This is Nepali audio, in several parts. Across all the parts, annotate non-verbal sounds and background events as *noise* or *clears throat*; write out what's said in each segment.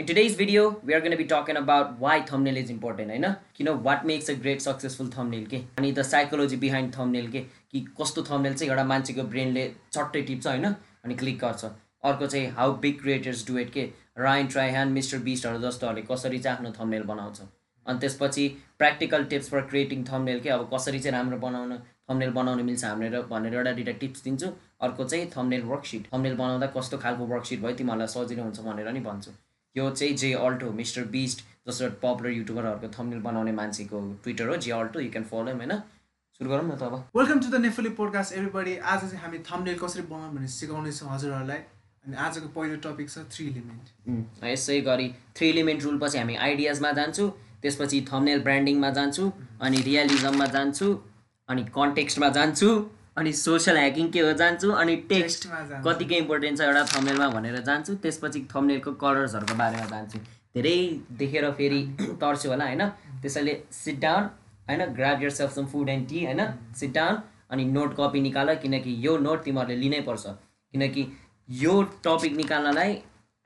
In today's video, we are going to be talking about why is important, होइन किन what makes a great successful thumbnail के अनि द साइकोलोजी बिहाइन्ड थम्नेल के कि कस्तो थम्नेल चाहिँ एउटा मान्छेको ब्रेनले चट्टै टिप्छ होइन अनि क्लिक गर्छ अर्को चाहिँ how big creators do it के राइन ट्राइह्यान्ड मिस्टर बिस्टहरू जस्तोहरूले कसरी चाहिँ आफ्नो थम्नेल बनाउँछ अनि त्यसपछि practical tips for creating thumbnail के अब कसरी चाहिँ राम्रो बनाउन थम्नेल बनाउनु मिल्छ भनेर भनेर एउटा दुइटा टिप्स दिन्छु अर्को चाहिँ थम्नेल वर्कसिट थम्नेल बनाउँदा कस्तो खालको वर्कसिट भयो तिमीहरूलाई सजिलो हुन्छ भनेर नि भन्छु यो चाहिँ जे अल्टो मिस्टर बिस्ट जस्तो पपुलर युट्युबरहरूको थम्नेल बनाउने मान्छेको ट्विटर हो जे अल्टो यु क्यान फलो होइन? सुरु गरौँ न त अब। वेलकम टु द नेफली पोडकास्ट एभ्रीबडी आज चाहिँ हामी थम्नेल कसरी बनाउँ भनेर सिकाउनेछौँ हजुरहरूलाई। अनि आजको पहिलो टपिक छ थ्री इलिमेन्ट यसै गरी थ्री इलिमेन्ट रुल पछि हामी आइडियाजमा जान्छु त्यसपछि थम्नेल ब्रान्डिङमा जान्छु अनि रियलिजममा जान्छु अनि कन्टेक्स्टमा जान्छु। अनि सोसियल ह्याकिङ के हो जान्छु अनि टेक्स्ट। कतिको इम्पोर्टेन्ट छ एउटा थम्नेलमा भनेर जान्छु। त्यसपछि थम्नेलको कलर्सहरूको बारेमा जान्छु। धेरै देखेर फेरि *clears throat* तर्स्यो होला होइन? त्यसैले सिट डाउन होइन? Grab yourself some food and tea होइन? सिट डाउन अनि नोट कपी निकाल किनकि यो नोट तिमीहरूले लिनै पर्छ। किनकि यो टपिक निकाल्नलाई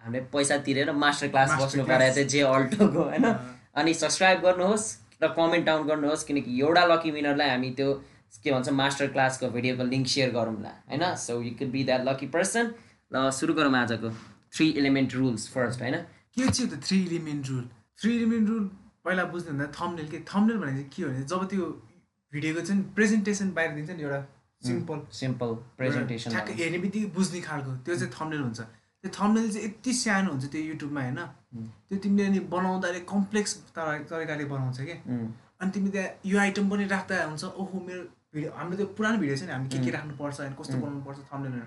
हामीले पैसा तिरेर मास्टर क्लास बस्नु. परेको थियो जे अल्टोको होइन? अनि सब्सक्राइब गर्नुहोस् र कमेन्ट डाउन गर्नुहोस् किनकि एउटा लकी विनरलाई हामी त्यो के भन्छ मास्टर क्लासको भिडियोको लिङ्क सेयर गरौँला होइन? So you could be that lucky person ल सुरु गरौँ आजको थ्री इलिमेन्ट रुल्स फर्स्ट होइन? के चाहिँ त three element rule three element rule पहिला बुझ्नु भन्दा थम्नेल के? थम्नेल भनेको चाहिँ के हो भने जब त्यो भिडियोको चाहिँ प्रेजेन्टेसन बाहिर दिन्छ नि एउटा सिम्पल सिम्पल प्रेजेन्टेसन ठ्याक्कै हेर्ने बित्तिकै बुझ्ने खालको त्यो चाहिँ थम्नेल हुन्छ। त्यो थम्नेल चाहिँ यति सानो हुन्छ त्यो युट्युबमा होइन? त्यो तिमीले अनि बनाउँदाखेरि कम्प्लेक्स तरिकाले बनाउँछ कि? अनि तिमी त्यहाँ यो आइटम पनि राख्दा हुन्छ ओहो मेरो भिडियो हाम्रो त्यो पुरानो भिडियो छ नि हामी के के राख्नुपर्छ होइन कस्तो बनाउनु पर्छ थम्नेलहरू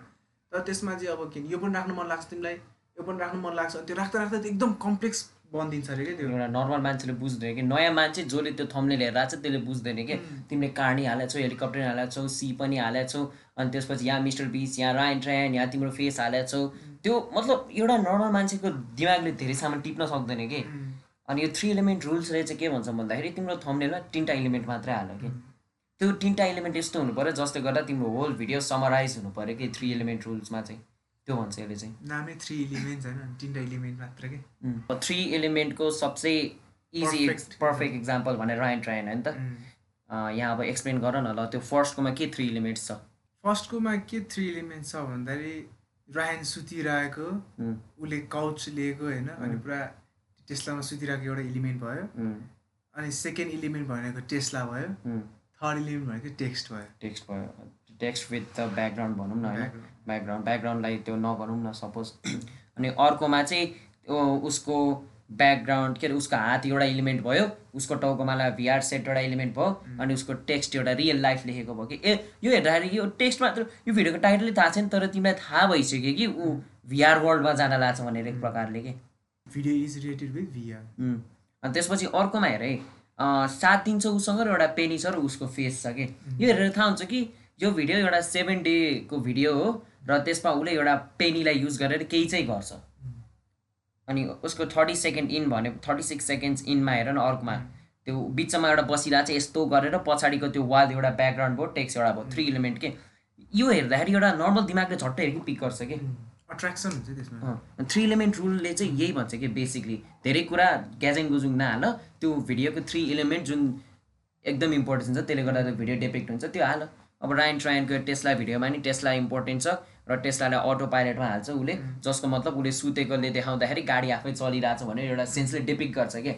तर त्यसमा चाहिँ अब के यो पनि राख्नु मन लाग्छ तिमीलाई यो पनि राख्नु मन लाग्छ। अनि त्यो राख्दा राख्दा त्यो एकदम कम्प्लेक्स बनिदिन्छ अरे क्या त्यो? एउटा नर्मल मान्छेले बुझ्दैन कि नयाँ मान्छे जसले त्यो थम्नेल हेरेर आएको छ त्यसले बुझ्दैन कि। तिमीले कार नि हालेको छौ हेलिकप्टर हालेको छौ सी पनि हालेको छौ अनि त्यसपछि यहाँ मिस्टर बिस यहाँ रायन ट्रायन यहाँ तिम्रो फेस हालेको छौ। त्यो मतलब एउटा नर्मल मान्छेको दिमागले धेरै सामान टिप्न सक्दैन कि। अनि यो थ्री इलिमेन्ट रुल्सले चाहिँ के भन्छ भन्दाखेरि तिम्रो थम्नेलमा तिनवटा इलिमेन्ट मात्रै हाल कि। त्यो तिनवटा इलिमेन्ट यस्तो हुनु पऱ्यो जसले गर्दा तिम्रो होल भिडियो समराइज हुनु पऱ्यो कि थ्री इलिमेन्ट रुल्समा चाहिँ। त्यो भन्छ यसले चाहिँ। नामै थ्री इलिमेन्ट्स होइन तिनवटा इलिमेन्ट मात्र के? थ्री इलिमेन्टको सबसे इजी. पर्फेक्ट इक्जाम्पल भनेर रायन ट्रायन होइन त। यहाँ अब एक्सप्लेन गर न ल त्यो फर्स्टकोमा के थ्री इलिमेन्ट्स छ? फर्स्टकोमा के थ्री इलिमेन्ट छ भन्दाखेरि रायन सुतिरहेको उसले काउच लिएको होइन अनि पुरा टेस्लामा सुतिरहेको एउटा इलिमेन्ट भयो। अनि सेकेन्ड इलिमेन्ट भनेको टेस्ला भयो। थर्ड इलिमेन्ट भनेको टेक्स्ट भयो? टेक्स्ट भयो। टेक्स्ट विथ द ब्याकग्राउन्ड भनौँ न होइन. ब्याकग्राउन्ड। ब्याकग्राउन्डलाई त्यो नगरौँ न सपोज। अनि अर्कोमा चाहिँ उसको ब्याकग्राउन्ड के अरे उसको हात एउटा इलिमेन्ट भयो उसको टाउकोमा भिआर सेट एउटा इलिमेन्ट भयो अनि उसको टेक्स्ट एउटा रियल लाइफ लेखेको भयो कि। ए यो हेर्दाखेरि यो टेक्स्ट मात्र यो भिडियोको टाइटलै थाहा छैन तर तिमीलाई थाहा भइसक्यो कि ऊ भिआर वर्ल्डमा जान लाग्छ भनेर एक प्रकारले कि? Video is related with VR. अनि त्यसपछि अर्कोमा हेर है। सात दिन छ उसँग र एउटा पेनी छ र उसको फेस छ कि। यो हेरेर थाहा हुन्छ कि यो भिडियो एउटा सेभेन डेको भिडियो हो र त्यसमा उसले एउटा पेनीलाई युज गरेर केही चाहिँ गर्छ। अनि उसको थर्टी सेकेन्ड इन भने थर्टी सिक्स सेकेन्ड्स इनमा हेर न अर्कोमा। त्यो बिचमा एउटा बसिरहेको छ यस्तो गरेर पछाडिको त्यो वाल एउटा ब्याकग्राउन्ड भयो टेक्स्ट एउटा भयो थ्री इलिमेन्ट के। यो हेर्दाखेरि एउटा नर्मल दिमागले झट्टै हेरेर पिक गर्छ कि। अट्र्याक्सन हुन्छ त्यसमा। थ्री इलिमेन्ट रुलले चाहिँ यही भन्छ कि बेसिकली धेरै कुरा ग्याजेङ गुजुङ नहाल त्यो भिडियोको थ्री इलिमेन्ट जुन एकदम इम्पोर्टेन्ट छ त्यसले गर्दा त्यो भिडियो डिपेक्ट हुन्छ। त्यो हाल अब रायन ट्रायनको टेस्ला भिडियोमा नि टेस्ला इम्पोर्टेन्ट छ र टेस्लालाई अटो पाइलटमा हाल्छ उसले जसको मतलब उसले सुतेकोले देखाउँदाखेरि गाडी आफै चलिरहेछ भनेर एउटा सेन्सले डिपिक्ट गर्छ कि।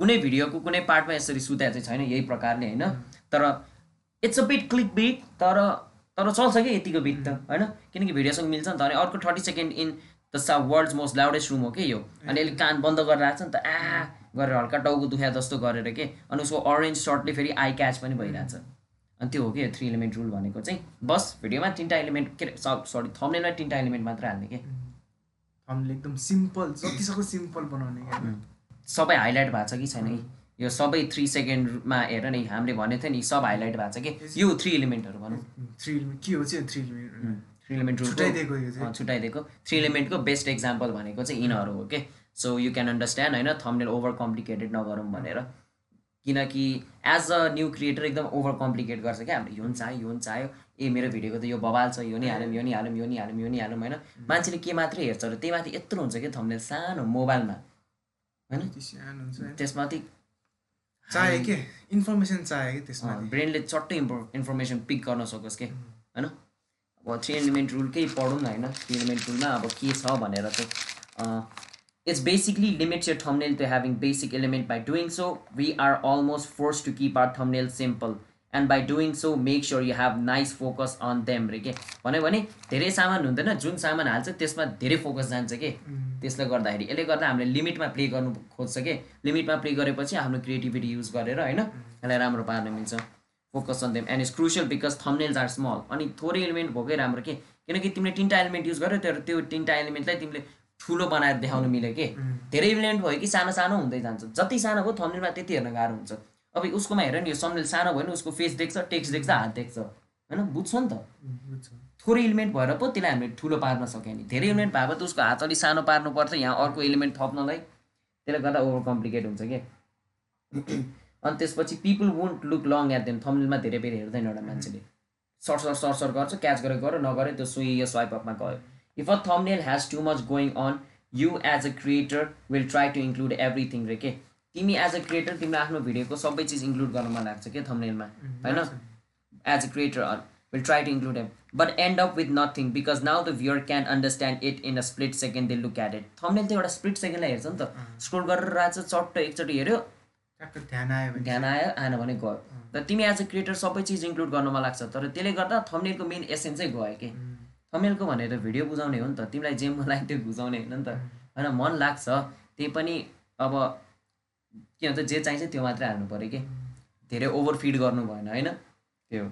कुनै भिडियोको कुनै पार्टमा यसरी सुतेको चाहिँ छैन यही प्रकारले होइन। तर it's a bit clickbait तर तर चल्छ कि यतिको बिट त होइन? किनकि भिडियोसँग मिल्छ नि त अनि अर्को थर्टी सेकेन्ड इन द सा वर्ल्ड्स मोस्ट लाउडेस्ट रुम हो कि यो। अनि यसले कान बन्द गरेर राख्छ नि त आ गरेर हल्का टाउको दुख्या जस्तो गरेर के अनि उसको अरेन्ज सर्टले फेरि आई क्याच पनि भइरहेछ। अनि त्यो हो कि थ्री इलिमेन्ट रुल भनेको चाहिँ। बस भिडियोमा तिनवटा इलिमेन्ट के अरे सरी थम्नेलमा तिनवटा इलिमेन्ट मात्र हाल्ने कि। एकदम सिम्पल जतिसक्दो सिम्पल बनाउने सबै हाइलाइट भएको छ कि छैन है यो सबै थ्री सेकेन्डमा हेर नि हामीले भनेको थियो नि सब हाइलाइट भएको छ कि? यो थ्री इलिमेन्टहरू भनौँ। थ्री इलिमेन्ट के हो चाहिँ थ्री इलिमेन्ट थ्री इलिमेन्ट छुट्याइदिएको छुट्याइदिएको। थ्री इलिमेन्टको बेस्ट एक्जाम्पल भनेको चाहिँ यिनीहरू हो कि सो यु क्यान अन्डरस्ट्यान्ड होइन थम्नेल ओभर कम्प्लिकेटेड नगरौँ भनेर। किनकि एज अ न्यू क्रिएटर एकदम ओभर कम्प्लिकेट गर्छ क्या हामीले यो पनि चाहियो यो पनि चाहियो। ए मेरो भिडियोको त यो बवाल छ यो नि हालौँ यो नि हालौँ यो नि हालौँ यो नि हालौँ होइन? मान्छेले के मात्रै हेर्छ र त्यही माथि यत्रो हुन्छ कि थम्नेल सानो मोबाइलमा। होइन? त्यसमाथि चाहे के? इन्फर्मेसन चाहे कि त्यसमा ब्रेनले चट्टै इन्फर्मेसन पिक गर्न सकोस् के? होइन? अब थ्री एलिमेन्ट रुल केही पढौँ न होइन? थ्री एलिमेन्ट रुलमा अब के छ भनेर चाहिँ it's basically limits your thumbnail to having basic element by doing so we are almost forced to keep our thumbnail simple and by doing so make sure you have nice focus on them रे के भन्यो भने धेरै सामान हुँदैन जुन सामान हाल्छ त्यसमा धेरै फोकस जान्छ के त्यसले गर्दाखेरि यसले गर्दा हामीले लिमिटमा प्ले गर्नु खोज्छ कि लिमिटमा प्ले गरेपछि आफ्नो क्रिएटिभिटी युज गरेर होइन? यसलाई राम्रो पार्न मिल्छ। Focus on them and is crucial because thumbnails are small अनि थोरै एलिमेन्ट भएकै राम्रो के किनकि तिमीले तिनवटा एलिमेन्ट युज गर्यो तर त्यो तिनवटा एलिमेन्टलाई तिमीले ठुलो बनाएर देखाउनु मिल्यो कि धेरै एलिमेन्ट भयो कि सानो सानो हुँदै जान्छ। जति सानो भयो थम्नेलमा त्यति हेर्न गाह्रो हुन्छ। अब उसकोमा हेर नि यो थम्नेल सानो भयो नि उसको फेस देख्छ टेक्स्ट देख्छ हात देख्छ। होइन बुझ्छ नि त। थोरै एलिमेन्ट भएर पो त्यसलाई हामीले ठुलो पार्न सक्यो नि। धेरै एलिमेन्ट भएको त उसको हात अलिक सानो पार्नु पर्छ यहाँ अर्को एलिमेन्ट थप्नलाई। त्यसले गर्दा ओभर कम्प्लिकेट हुन्छ कि? *clears throat* अनि त्यसपछि people won't look long at them थम्नेलमा धेरै बेर हेर्दैन एउटा मान्छेले। सर्ट सर्ट सर्ट सर्ट गर्छ क्याच गरेर गऱ्यो नगरे त्यो सुई यो स्वाइप अपमा गयो। If a thumbnail has too much going on you as a creator will try to include everything रे के? तिमी एज अ क्रिएटर तिमीलाई आफ्नो भिडियोको सबै चिज इन्क्लुड गर्न मन लाग्छ क्या थम्नेलमा होइन? As a creator will try to include them but end up with nothing because now the viewer can understand it in a split second they look at it thumbnail त एउटा स्प्लिट सेकेन्डलाई हेर्छ नि त। स्क्रोल गरेर राख्छ चट्ट एकचोटि हेऱ्यो। ध्यान आयो ध्यान आयो आएन भने गयो। र तिमी एज अ क्रिएटर सबै चिज इन्क्लुड गर्न मन लाग्छ। तर त्यसले गर्दा थम्नेलको मेन एसेन्सै गयो कि। थम्नेलको भनेर भिडियो बुझाउने हो नि त। तिमीलाई जे मन लाग्यो त्यो बुझाउने होइन नि त। होइन मन लाग्छ। त्यही पनि अब के भन्छ जे चाहिन्छ त्यो मात्रै हाल्नु पऱ्यो कि। धेरै ओभर फिड गर्नु भएन होइन? त्यो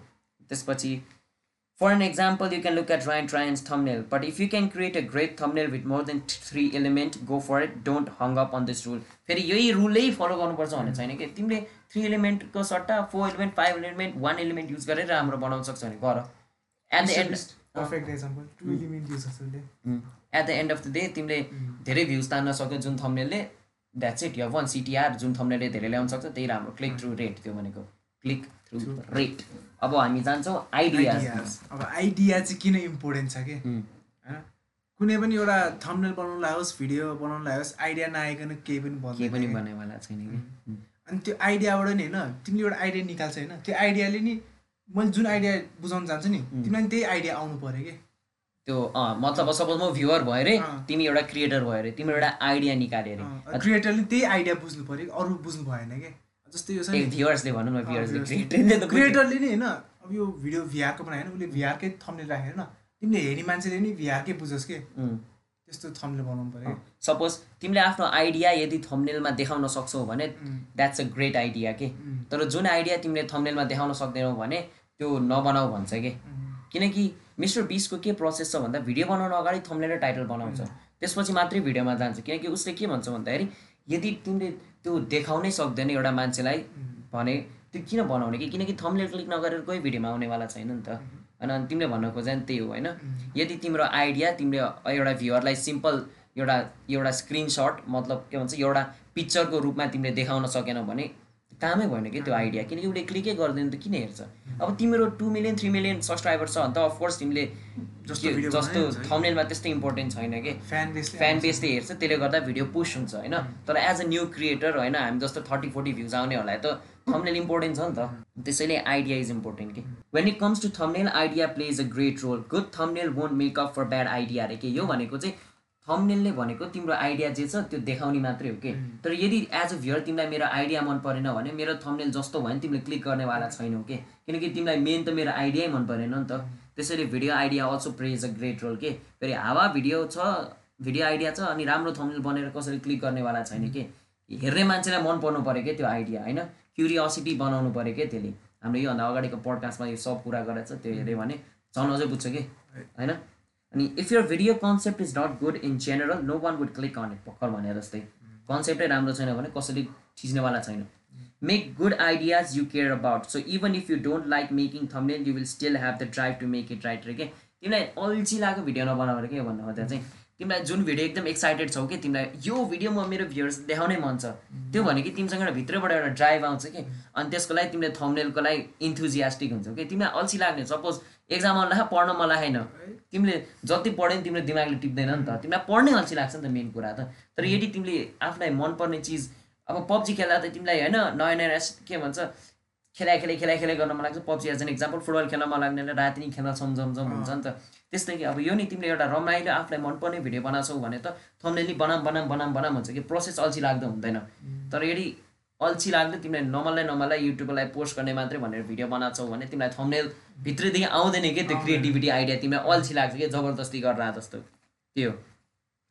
त्यसपछि for an example you can look at Ryan Trahan's thumbnail but if you can create a great thumbnail with more than three element go for it don't hang up on this rule फेरि यही रुलै फलो गर्नुपर्छ भन्ने छैन कि। तिमीले थ्री एलिमेन्टको सट्टा four element five element one element use गरेर राम्रो बनाउन सक्छ भने गर। At the end at the end of the day तिमीले धेरै भ्युज तान्न सक्यो जुन थम्नेलले द्याट्स इट यो वान सिटिआर जुन थम्नेलले धेरै ल्याउन सक्छ त्यही राम्रो. क्लिक थ्रु रेट त्यो भनेको. क्लिक थ्रु रेट अब हामी जान्छौँ आइडियाज अब आइडिया चाहिँ किन इम्पोर्टेन्ट छ कि? होइन कुनै पनि एउटा थम्नेल बनाउनुलाई होस् भिडियो बनाउनुलाई होस् आइडिया नआइकन केही पनि केही पनि बनाइवाला छैन कि? अनि त्यो आइडियाबाट नि होइन तिमीले एउटा आइडिया निकाल्छ होइन। त्यो आइडियाले नि मैले जुन आइडिया बुझाउन चाहन्छु नि तिमीलाई त्यही आइडिया आउनु पऱ्यो कि? त्यो मतलब सपोज म भ्युवर भयो अरे। तिमी एउटा क्रिएटर भयो अरे तिम्रो एउटा आइडिया निकाल्यो अरे क्रिएटरले त्यही आइडिया बुझ्नु पऱ्यो अरू बुझ्नु भएन कि? जस्तै यो भ्युवर्सले भनौँ न भ्युवर्सले. क्रिएटरले नि होइन अब यो भिडियो भिआरको बनायो उसले भिआरकै थम्नेल राख्यो होइन तिमीले हेर्ने मान्छेले नि भिआरकै बुझोस् कि? त्यस्तो थम्नेल बनाउनु पऱ्यो। सपोज तिमीले आफ्नो आइडिया यदि थम्नेलमा देखाउन सक्छौ भने द्याट्स अ ग्रेट आइडिया के? तर जुन आइडिया तिमीले थम्नेलमा देखाउन सक्दैनौ भने त्यो नबनाऊ भन्छ कि? किनकि मिस्टर बिसको के प्रोसेस छ भन्दा भिडियो बनाउन अगाडि थम्नेल र टाइटल बनाउँछ। त्यसपछि मात्रै भिडियोमा जान्छ। किनकि उसले के भन्छ भन्दाखेरि यदि तिमीले त्यो देखाउनै सक्दैन एउटा मान्छेलाई भने त्यो किन बनाउने कि? किनकि थम्नेल क्लिक नगरेर कोही भिडियोमा आउनेवाला छैन नि त। होइन अनि तिमीले भन्न खोजे नि त्यही हो होइन? यदि तिम्रो आइडिया तिमीले एउटा भ्युवरलाई सिम्पल एउटा एउटा स्क्रिनसट मतलब के भन्छ एउटा पिक्चरको रूपमा तिमीले देखाउन सकेनौ भने कामै भएन कि त्यो आइडिया। किनकि उसले क्लिकै गर्दैन त किन हेर्छ? अब तिम्रो two million three million subscriber छ भने त अफकोर्स तिमीले जस्तो जस्तो थम्नेलमा त्यस्तो इम्पोर्टेन्ट छैन कि। फ्यान बेसले फ्यान बेसले हेर्छ त्यसले गर्दा भिडियो पुस हुन्छ होइन? तर एज अ न्यू क्रिएटर होइन हामी जस्तो थर्टी फोर्टी भ्युज आउनेहरूलाई त थम्नेल इम्पोर्टेन्ट छ नि त। त्यसैले आइडिया इज इम्पोर्टेन्ट कि। When it comes to thumbnail idea plays a great role good thumbnail won't make up for bad idea अरे कि यो भनेको चाहिँ थम्नेलले भनेको तिम्रो आइडिया जे छ त्यो देखाउने मात्रै हो कि? तर यदि एज अ भ्युर तिमीलाई मेरो आइडिया मन परेन भने मेरो थम्नेल जस्तो भयो भने तिमीले क्लिक गर्नेवाला छैनौ कि? किनकि तिमीलाई मेन त मेरो आइडियै मन परेन नि त। त्यसैले video idea also plays a great role के? फेरि हावा भिडियो छ भिडियो आइडिया छ अनि राम्रो थम्नेल बनेर कसरी क्लिक गर्नेवाला छैन कि? हेर्ने मान्छेलाई मन पर्नु पऱ्यो क्या त्यो आइडिया होइन? क्युरियोसिटी बनाउनु पऱ्यो क्या त्यसले। हाम्रो योभन्दा अगाडिको पडकास्टमा यो सब कुरा गरेको छ त्यो हेऱ्यो भने झन् अझै बुझ्छ कि? होइन? अनि if your video concept is not good in general no one would click on it भर्खर भने जस्तै। कन्सेप्टै राम्रो छैन भने कसैले थिच्नेवाला छैन। Make good ideas you care about so even if you don't like making thumbnail you will still have the drive to make it right रे के तिमीलाई अल्छी लाग्यो भिडियो नबनाएर के भन्नु खोज्दा चाहिँ? तिमीलाई जुन भिडियो एकदम एक्साइटेड छौ कि तिमीलाई यो भिडियो म मेरो भ्युर्स देखाउनै मन छ। त्यो भनेको तिमीसँग एउटा भित्रबाट एउटा ड्राइभ आउँछ कि? अनि त्यसको लागि तिमीले थम्नेलको लागि इन्थुजियास्टिक हुन्छौ कि तिमीलाई अल्छी लाग्ने सपोज एक्जाम आउला पढ्न मन लागेन। तिमीले जति पढ्यो नि तिम्रो दिमागले टिप्दैन नि त। तिमीलाई पढ्नै अल्छी लाग्छ नि त मेन कुरा त। तर यदि तिमीले आफूलाई मनपर्ने चिज अब पब्जी खेल्दा त तिमीलाई होइन नयाँ नयाँ के भन्छ खेलाइ खेलाइ खेलाइ खेलाइ गर्न मन लाग्छ। PUBG as an example football खेल्न मन लाग्नेले राति नै खेल्न झमझम हुन्छ नि त। त्यस्तै कि अब यो नि तिमीले एउटा रमाइलो आफूलाई मनपर्ने भिडियो बनाउँछौ भने त थम्नेली बनाम बनाम बनाम बनाम हुन्छ कि प्रोसेस अल्छी लाग्दो हुँदैन। तर यदि अल्छी लाग्दो तिमीले नमललाई नमललाई युट्युबलाई पोस्ट गर्ने मात्रै भनेर भिडियो बनाउँछौ भने तिमीलाई थम्नेल भित्रदेखि आउँदैन कि त्यो क्रिएटिभिटी आइडिया तिमीलाई अल्छी लाग्छ कि? जबरजस्ती गरेर जस्तो। त्यो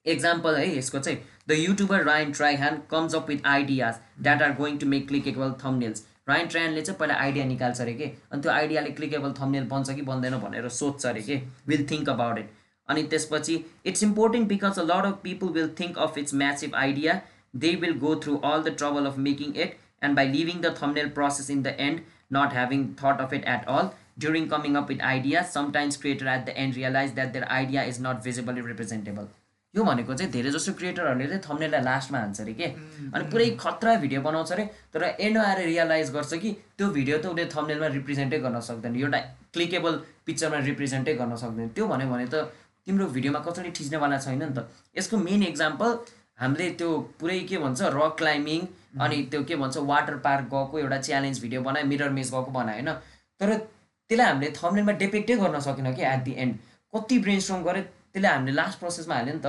एक्जाम्पल है यसको चाहिँ। The YouTuber Ryan Trahan comes up with ideas that are going to make clickable thumbnails Ryan ट्रायनले चाहिँ पहिला आइडिया निकाल्छ अरे कि? अनि त्यो आइडियाले क्लिकेबल थम्नेल बन्छ कि बन्दैन भनेर सोध्छ अरे कि? विल थिङ्क अबाउट इट अनि त्यसपछि it's important because a lot of people will think of it's massive idea they will go through all the trouble of making it and by leaving the thumbnail process in the end not having thought of it at all during coming up with ideas sometimes creator at the end realize that their idea is not visibly representable. यो भनेको चाहिँ धेरै जसो क्रिएटरहरूले चाहिँ थम्नेललाई लास्टमा हान्छ अरे के? अनि पुरै खतरा भिडियो बनाउँछ अरे तर एन्ड आएर रियलाइज गर्छ कि त्यो भिडियो त उसले थम्नेलमा रिप्रेजेन्टै गर्न सक्दैन एउटा क्लिकेबल पिक्चरमा रिप्रेजेन्टै गर्न सक्दैन। त्यो भन्यो भने त तिम्रो भिडियोमा कसरी ठिच्नेवाला छैन नि त। यसको मेन एक्जाम्पल हामीले त्यो पुरै के भन्छ रक क्लाइम्बिङ अनि त्यो के भन्छ वाटर पार्क गएको एउटा च्यालेन्ज भिडियो बनायो मिरर मेज गएको बनायो होइन? तर त्यसलाई हामीले थम्नेलमा डेपेक्टै गर्न सकेन कि एट दि एन्ड कति ब्रेन स्ट्रङ गऱ्यो त्यसले हामीले लास्ट प्रोसेसमा हाल्यो नि त।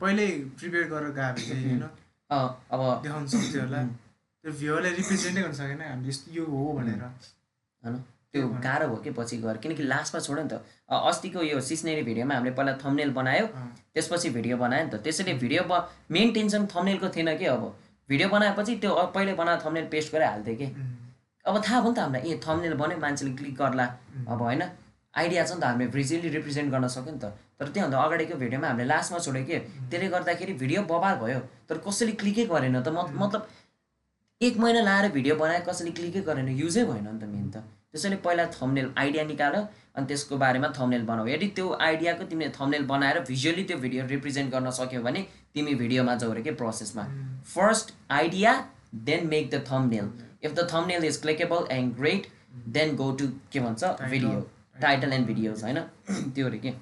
पहिल्यै प्रिपेयर गरेर चाहिँ होइन? *laughs* अब देखाउन सक्थ्यो होला। त्यो भ्यूहरूलाई रिप्रेजेन्टै गर्न सकेन। हामीले यस्तो यो हो भनेर। होइन त्यो गाह्रो भयो कि पछि गएर? किनकि लास्टमा छोड्यो नि त। अस्तिको यो सिस्नेरी भिडियोमा हामीले पहिला थम्नेल बनायो। त्यसपछि भिडियो बनायो नि त। त्यसैले भिडियो ब मेन टेन्सन थम्नेलको थिएन कि अब? भिडियो बनाएपछि त्यो पहिले बनाएको थम्नेल पेस्ट गरेर हाल्थ्यो कि अब थाहा भयो नि त हामीलाई। ए थम्नेल बन्यो मान्छेले क्लिक गर्ला। अब होइन। आइडिया छ नि त हामीले भिजुअली रिप्रेजेन्ट गर्न सक्यो नि त। तर त्योभन्दा अगाडिको भिडियोमा हामीले लास्टमा छोड्यो कि? त्यसले गर्दाखेरि भिडियो बबाल भयो। तर कसैले क्लिकै गरेन त? मत- मतलब एक महिना लाएर भिडियो बनायो कसैले क्लिकै गरेन। युजै भएन नि त मेन त। त्यसैले पहिला थम्नेल आइडिया निकाल अनि त्यसको बारेमा थम्नेल बनाऊ। यदि त्यो आइडियाको तिमीले थम्नेल बनाएर भिजुअली त्यो भिडियो रिप्रेजेन्ट गर्न सक्यो भने तिमी भिडियोमा जाऊ के प्रोसेसमा first idea then make the thumbnail if the thumbnail is clickable and great then go to के भन्छ? भिडियो टाइटल एन्ड भिडियोज होइन? *clears throat* त्यो अरे के?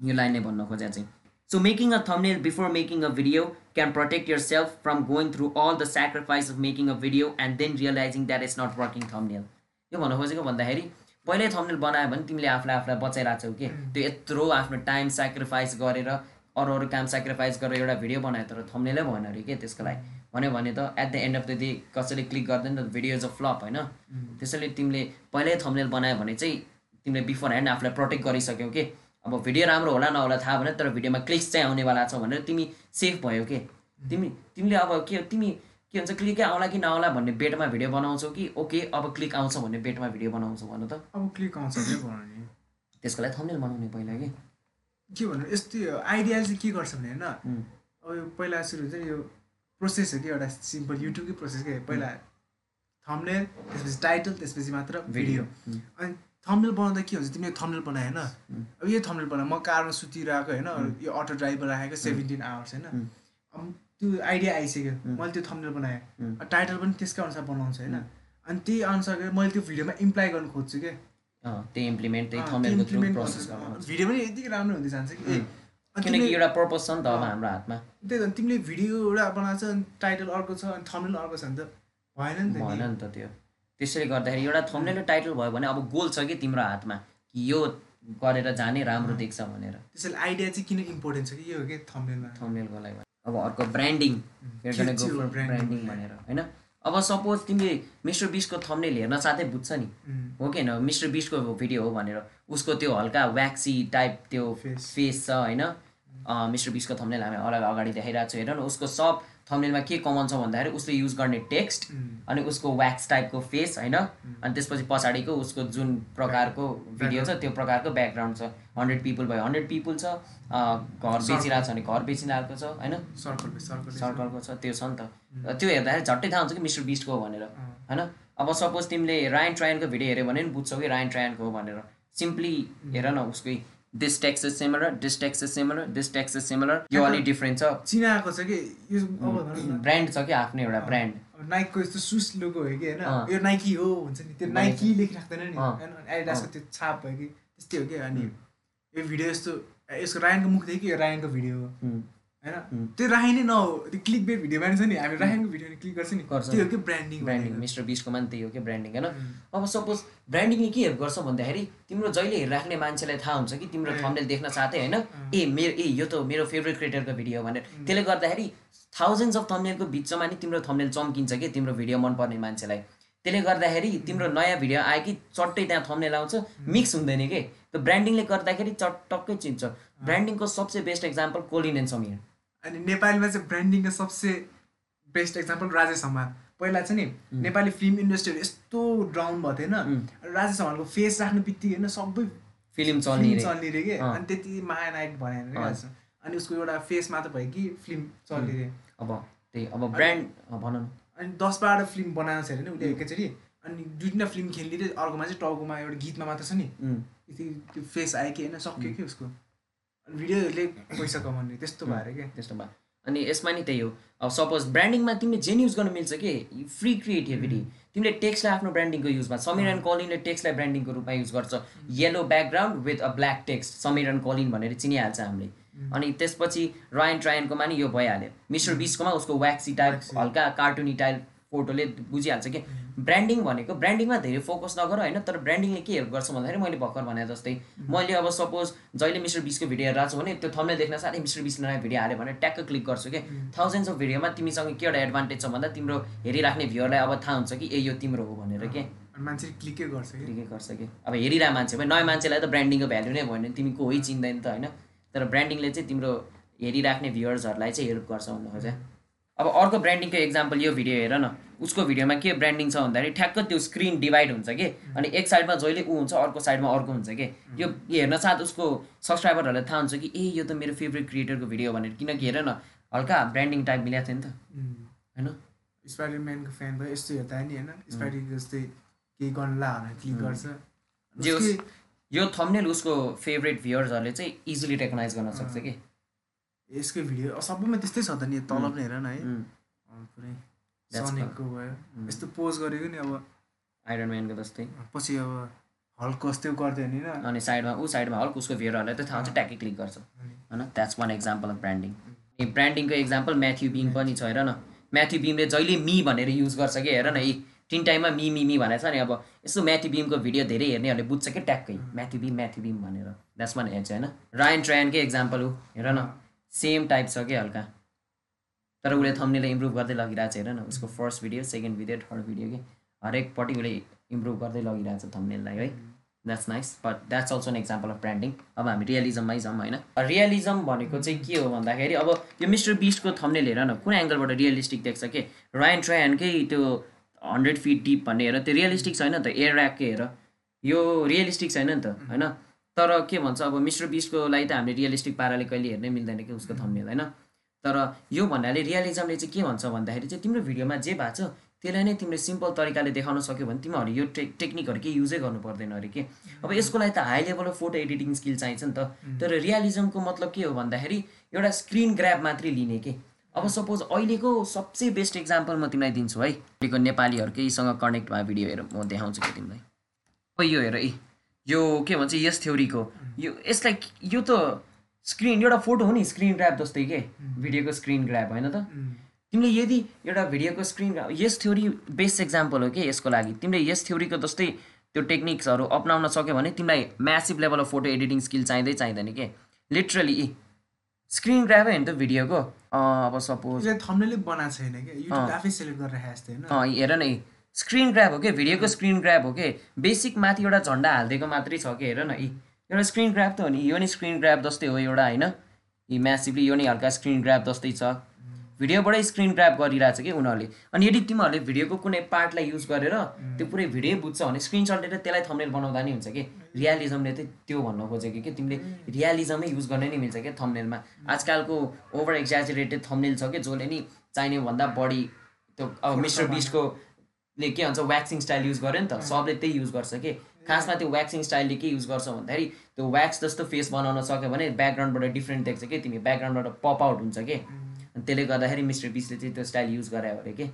यो लाइन नै भन्न खोजेको चाहिँ। So making a thumbnail before making a video can protect yourself from going through all the sacrifice of making a video and then realizing that is not working thumbnail यो भन्न खोजेको भन्दाखेरि पहिल्यै थम्नेल बनायो भने तिमीले आफूलाई आफूलाई बचाइरहेको छौ कि? त्यो यत्रो आफ्नो टाइम सेक्रिफाइस गरेर अरू अरू काम सेक्रिफाइस गरेर एउटा भिडियो बनायो तर थम्नेलै भएन अरे के त्यसको लागि? भन्यो भने त at the end of the day कसैले क्लिक गर्दैन त भिडियो इज अ फ्लप होइन त्यसैले तिमीले पहिल्यै थम्नेल बनायो भने चाहिँ तिमीले बिफोर ह्यान्ड आफूलाई प्रोटेक्ट गरिसक्यौ कि? अब भिडियो राम्रो होला नहोला थाहा भएन तर भिडियोमा क्लिक्स चाहिँ आउनेवाला छ भनेर तिमी सेफ भयो कि? तिमी तिमीले अब के तिमी के भन्छ क्लिकै आउला कि नआउला भन्ने बेटमा भिडियो बनाउँछौ कि? ओके अब क्लिक आउँछ भन्ने बेटमा भिडियो बनाउँछौ भन त। अब क्लिक आउँछ त्यसको लागि थम्नेल बनाउने पहिला कि। के भन्नु? यस्तो आइडियाले चाहिँ के गर्छ भने होइन अब यो पहिला सुरु हुन्छ नि यो प्रोसेस हो कि एउटा सिम्पल युट्युबकै प्रोसेस के? पहिला थम्नेल त्यसपछि टाइटल त्यसपछि मात्र भिडियो अनि थम्नेल बनाउँदा के हुन्छ? तिमीले थम्नेल बनायो होइन। अब यो थम्नेल बनायो म कारमा सुतिरहेको होइन यो अटो ड्राइभर राखेको सेभेन्टिन आवर्स होइन। त्यो आइडिया आइसक्यो। मैले त्यो थम्नेल बनाएँ। टाइटल पनि त्यसकै अनुसार बनाउँछ होइन? अनि त्यही अनुसार मैले त्यो भिडियोमा इम्प्लाइ गर्न खोज्छु क्या त्यही इम्प्लिमेन्ट त्यही थम्नेलको थ्रु प्रोसेस भिडियो पनि यति राम्रो हुँदै जान्छ कि। किनकि एउटा पर्पज छ नि त अब। हाम्रो हातमा। त्यही त तिमीले भिडियो एउटा बनाएको छ अनि टाइटल अर्को छ अनि थम्नेल अर्को छ भने त। भएन नि त भएन नि। नि त त्यो। त्यसैले गर्दाखेरि एउटा थम्नेल र टाइटल भयो भने अब गोल छ कि तिम्रो हातमा कि यो गरेर जाने राम्रो देख्छ भनेर। त्यसैले आइडिया चाहिँ किन इम्पोर्टेन्ट छ कि यो हो कि? थम्नेलमा थम्नेलको लागि अब अर्को ब्रान्डिङ ब्रान्डिङ? भनेर होइन? अब सपोज तिमीले मिस्टर बिसको थम्नेल हेर्न साथै बुझ्छ नि। हो कि होइन? मिस्टर बिसको भिडियो हो भनेर उसको त्यो हल्का व्याक्सी टाइप त्यो. फेस छ होइन? मिस्टर बिसको थम्नेल हामी अलग अगाडि देखाइरहेको छु हेर न उसको सब थम्नेलमा के कमन छ भन्दाखेरि उसले युज गर्ने टेक्स्ट उम्, अनि उसको व्याक्स टाइपको फेस होइन? अनि त्यसपछि पछाडिको उसको जुन प्रकारको भिडियो छ त्यो प्रकारको ब्याकग्राउन्ड छ। हन्ड्रेड पिपुल भयो हन्ड्रेड पिपुल छ घर बेचिरहेको छ भने घर बेचिरहेको छ होइन? सर्कल सर्कल सर्कलको छ त्यो छ नि त। त्यो हेर्दाखेरि झट्टै थाहा हुन्छ कि मिस्टर बिस्टको हो भनेर होइन? अब सपोज तिमीले रायन ट्रायनको भिडियो हेऱ्यो भने पनि बुझ्छौ कि रायन ट्रायनको हो भनेर। सिम्पली हेर न उसकै this text is similar this text is similar this text is similar यो अलिक डिफ्रेन्ट छ। चिनाएको छ कि? यो ब्रान्ड छ कि आफ्नो एउटा ब्रान्ड नाइकको यस्तो सुस लोगो हो कि। होइन? यो नाइकी हो हुन्छ नि। त्यो नाइकी लेखिराख्दैन नि। एडिडासको त्यो छाप भयो कि? त्यस्तै हो कि अनि यो भिडियो यस्तो यसको रायनको मुख देखि यो रायनको भिडियो हो। होइन? त्यो राय नै नहो त्यो क्लिक बेट भिडियोमा नि छ नि हामी रायनको भिडियो क्लिक गर्छ नि। गर्छ। त्यो कि ब्रान्डिङ ब्रान्डिङ मिस्टर बिसको मान त्यही हो कि ब्रान्डिङ होइन? अब सपोज ब्रान्डिङले के हेल्प गर्छ भन्दाखेरि तिम्रो जहिले हेरिराख्ने मान्छेलाई थाहा हुन्छ कि तिम्रो थम्बनेल देख्न साथै होइन? ए मेरो ए यो त मेरो फेभरेट क्रिएटरको भिडियो हो भनेर। त्यसले गर्दाखेरि थाउजन्ड्स अफ थम्बनेलको बिचमा नि तिम्रो थम्बनेल चम्किन्छ कि तिम्रो भिडियो मनपर्ने मान्छेलाई। त्यसले गर्दाखेरि तिम्रो नयाँ भिडियो आयो कि चट्टै त्यहाँ थम्बनेल आउँछ मिक्स हुँदैन कि? त्यो ब्रान्डिङले गर्दाखेरि चटक्कै चिन्छ। ब्रान्डिङको सबसे best example Colin and Samir अनि नेपालीमा चाहिँ ब्रान्डिङको सबसे बेस्ट एक्जाम्पल राजेश हमाल पहिला चाहिँ नि नेपाली फिल्म इन्डस्ट्रीहरू यस्तो डाउन भएको थिएन अनि राजेश हमालको फेस राख्ने बित्तिकै होइन सबै फिल्म चल्ने चल्ने रे कि। अनि त्यति महानायक भनेर। आज। अनि उसको एउटा फेस मात्र भयो कि फिल्म चल्ने रे। अब त्यही अब ब्रान्ड भन अनि दस बाह्र फिल्म बनाएको छ अरे नि उसले एकैचोटि। अनि दुई तिनवटा फिल्म खेलिदिएर अर्कोमा चाहिँ टाउकोमा एउटा गीतमा मात्र छ नि। त्यो फेस आयो कि होइन सक्यो कि उसको। भिडियोहरूले पैसा कमाउने त्यस्तो भएर क्या त्यस्तो भयो अनि यसमा नि त्यही हो। अब सपोज ब्रान्डिङमा तिमीले जेन युज गर्न मिल्छ कि? फ्री क्रिएटिभिटी तिमीले टेक्स्टलाई आफ्नो ब्रान्डिङको युजमा समीर एन्ड कलिनले टेक्स्टलाई ब्रान्डिङको रूपमा युज गर्छ। Yellow background with a black text Samir and Colin भनेर चिनिहाल्छ हामीले। अनि त्यसपछि रायन ट्रायनकोमा नि यो भइहाल्यो। मिस्टर बिसकोमा उसको व्याक्सी टाइप। हल्का कार्टुनी टाइप फोटोले बुझिहाल्छ कि ब्रान्डिङ भनेको ब्रान्डिङमा धेरै फोकस नगर होइन तर ब्रान्डिङले के हेल्प गर्छ भन्दाखेरि मैले भर्खर भने जस्तै मैले अब सपोज जहिले मिस्टर बिसको भिडियो हेरिरहेको छु भने त्यो थम्बनेल देख्न साथै मिस्टर बिसले नयाँ भिडियो हाल्यो भने ट्याक्क क्लिक गर्छु कि थाउजन्ड्स अफ भिडियोमा तिमीसँग के एउटा एडभान्टेज छ भन्दा तिम्रो हेरिराख्ने भ्युअरलाई अब थाहा हुन्छ कि ए यो तिम्रो हो भनेर के। अनि मान्छेले क्लिकै गर्छ क्लिकै गर्छ कि। अब हेरिरहेको मान्छे भयो नयाँ मान्छेलाई त ब्रान्डिङको भ्याल्यु नै भयो भने तिमी कोही चिन्दैन त होइन। तर ब्रान्डिङले चाहिँ तिम्रो हेरिराख्ने भ्युवर्सहरूलाई चाहिँ हेल्प गर्छ भन्नु खोजेँ। अब अर्को ब्रान्डिङको एक्जाम्पल यो भिडियो हेर न। उसको भिडियोमा के ब्रान्डिङ छ भन्दाखेरि ठ्याक्क त्यो स्क्रिन डिभाइड हुन्छ कि? अनि एक साइडमा जहिले ऊ हुन्छ अर्को साइडमा अर्को हुन्छ कि? यो हेर्न साथ उसको सब्सक्राइबरहरूलाई थाहा हुन्छ कि ए यो त मेरो फेभरेट क्रिएटरको भिडियो भनेर। किनकि हेर न हल्का ब्रान्डिङ टाइप मिलाएको थियो नि त। होइन? स्पाइडरम्यानको फ्यान भयो यस्तो हेर्दा नि होइन। स्पाइडर जस्तै केही गर्नु ला भनेर क्लिक गर्छ। जे यो थम्नेल उसको फेभरेट भ्युवर्सहरूले चाहिँ इजिली रेकगनाइज गर्न सक्छ कि? यसको भिडियो सबैमा त्यस्तै छ त नि तल पनि हेर न है। पुरै सनिकको भयो। यस्तो पोज गरेको नि अब। आइरन म्यानको जस्तै। पछि अब हल्को जस्तै गर्दै नि अनि साइडमा ऊ साइडमा हल्क उसको भ्युरहरूलाई त थाहा हुन्छ ट्याक्कै क्लिक गर्छ। होइन? That's one example of branding अनि ब्रान्डिङको एक्जाम्पल म्याथ्यु बिङ पनि छ हेर न। म्याथ्यु बिमले जहिले मी भनेर युज गर्छ कि हेर न यी तिन टाइममा मी मी मी भनेको छ नि अब। यस्तो म्याथ्यु बिमको भिडियो धेरै हेर्नेहरूले बुझ्छ कि ट्याक्कै। म्याथ्यु बिम म्याथ्यु बिम भनेर। द्याट्स वान एज होइन? रायन ट्रायनकै एक्जाम्पल हो हेर न। सेम टाइप छ कि हल्का। तर उसले थम्नेलाई इम्प्रुभ गर्दै लगिरहेको छ हेर न उसको first video second video third video कि हरेकपट्टि उसले इम्प्रुभ गर्दै लगिरहेको छ थम्नेललाई है। That's nice but that's also an example of branding अब हामी रियलिजममै जाउँ होइन। रियलिजम भनेको चाहिँ के हो भन्दाखेरि अब यो मिस्टर बिस्टको थम्नेल हेर न कुन एङ्गलबाट रियलिस्टिक देख्छ कि? रायन ट्रायनकै त्यो हन्ड्रेड फिट डिप भन्ने हेर त्यो रियलिस्टिक छैन नि त एयर ऱ्याककै हेर। यो रियलिस्टिक छैन नि त होइन। तर के भन्छ अब मिस्टर बिस्टको लागि त हामीले रियलिस्टिक पाराले कहिले हेर्नै मिल्दैन कि उसको थम्नेल होइन? तर यो भन्नाले रियलिजमले चाहिँ के भन्छ भन्दाखेरि चाहिँ तिम्रो भिडियोमा जे भएको छ त्यसलाई नै तिमीले सिम्पल तरिकाले देखाउन सक्यो भने तिमीहरू यो टेक टेक्निकहरू केही युजै गर्नु पर्दैन अरे कि। अब यसको लागि त high level of photo editing skill चाहिन्छ नि त। तर रियलिजमको मतलब के हो भन्दाखेरि एउटा स्क्रिन ग्राब मात्रै लिने के। अब सपोज अहिलेको सबसे बेस्ट इक्जाम्पल म तिमीलाई दिन्छु है। अहिलेको नेपालीहरूकैसँग कनेक्ट भएको भिडियो हेर म देखाउँछु कि तिमीलाई। अब यो हेर है यो के भन्छ यस थ्योरीको। यो यसलाई यो त स्क्रिन एउटा फोटो हो नि स्क्रिन ग्राब जस्तै के? भिडियोको स्क्रिन ग्राब होइन त? तिमीले यदि एउटा भिडियोको स्क्रिन यस थ्योरी बेस्ट एक्जाम्पल हो कि यसको लागि? तिमीले यस थ्योरीको जस्तै त्यो टेक्निक्सहरू अप्नाउन सक्यो भने तिमीलाई massive level of photo editing skill चाहिँदै चाहिँदैन कि? लिटरली स्क्रिन ग्राबै होइन त भिडियोको। अब सपोज थम्नेलै बनाएको छैन कि? आफै सेलेक्ट गरेर हेर न स्क्रिन ग्राब हो कि भिडियोको स्क्रिन ग्राब हो कि बेसिक माथि एउटा झन्डा हालिदिएको मात्रै छ कि हेर न यी। एउटा स्क्रिन ग्राब त हो नि यो नि स्क्रिन ग्राब जस्तै हो एउटा होइन? यी म्यासिभली यो नि हल्का स्क्रिन ग्राब जस्तै छ। भिडियोबाटै स्क्रिन ग्राब गरिरहेछ कि उनीहरूले। अनि यदि तिमीहरूले भिडियोको कुनै पार्टलाई युज गरेर त्यो पुरै भिडियो बुझ्छ भने स्क्रिनसट लिएर त्यसलाई थम्नेल बनाउँदा नि हुन्छ कि? रियालिजमले चाहिँ त्यो भन्न खोजेको कि तिमीले रियालिजमै युज गर्न नै मिल्छ क्या थम्नेलमा आजकलको ओभर एक्जाजुरेटेड थम्नेल छ कि जसले नि चाहिने भन्दा बढी त्यो अब मिस्टर बिस्टको ले के भन्छ व्याक्सिङ स्टाइल युज गर्यो नि त। सबले त्यही युज गर्छ कि? खासमा त्यो व्याक्सिङ स्टाइलले के युज गर्छ भन्दाखेरि त्यो व्याक्स जस्तो फेस बनाउन सक्यो भने ब्याकग्राउन्डबाट डिफ्रेन्ट देख्छ कि? तिमी ब्याकग्राउन्डबाट पप आउट हुन्छ कि? अनि त्यसले गर्दाखेरि मिस्टर बिसले चाहिँ त्यो स्टाइल युज गरायो अरे कि?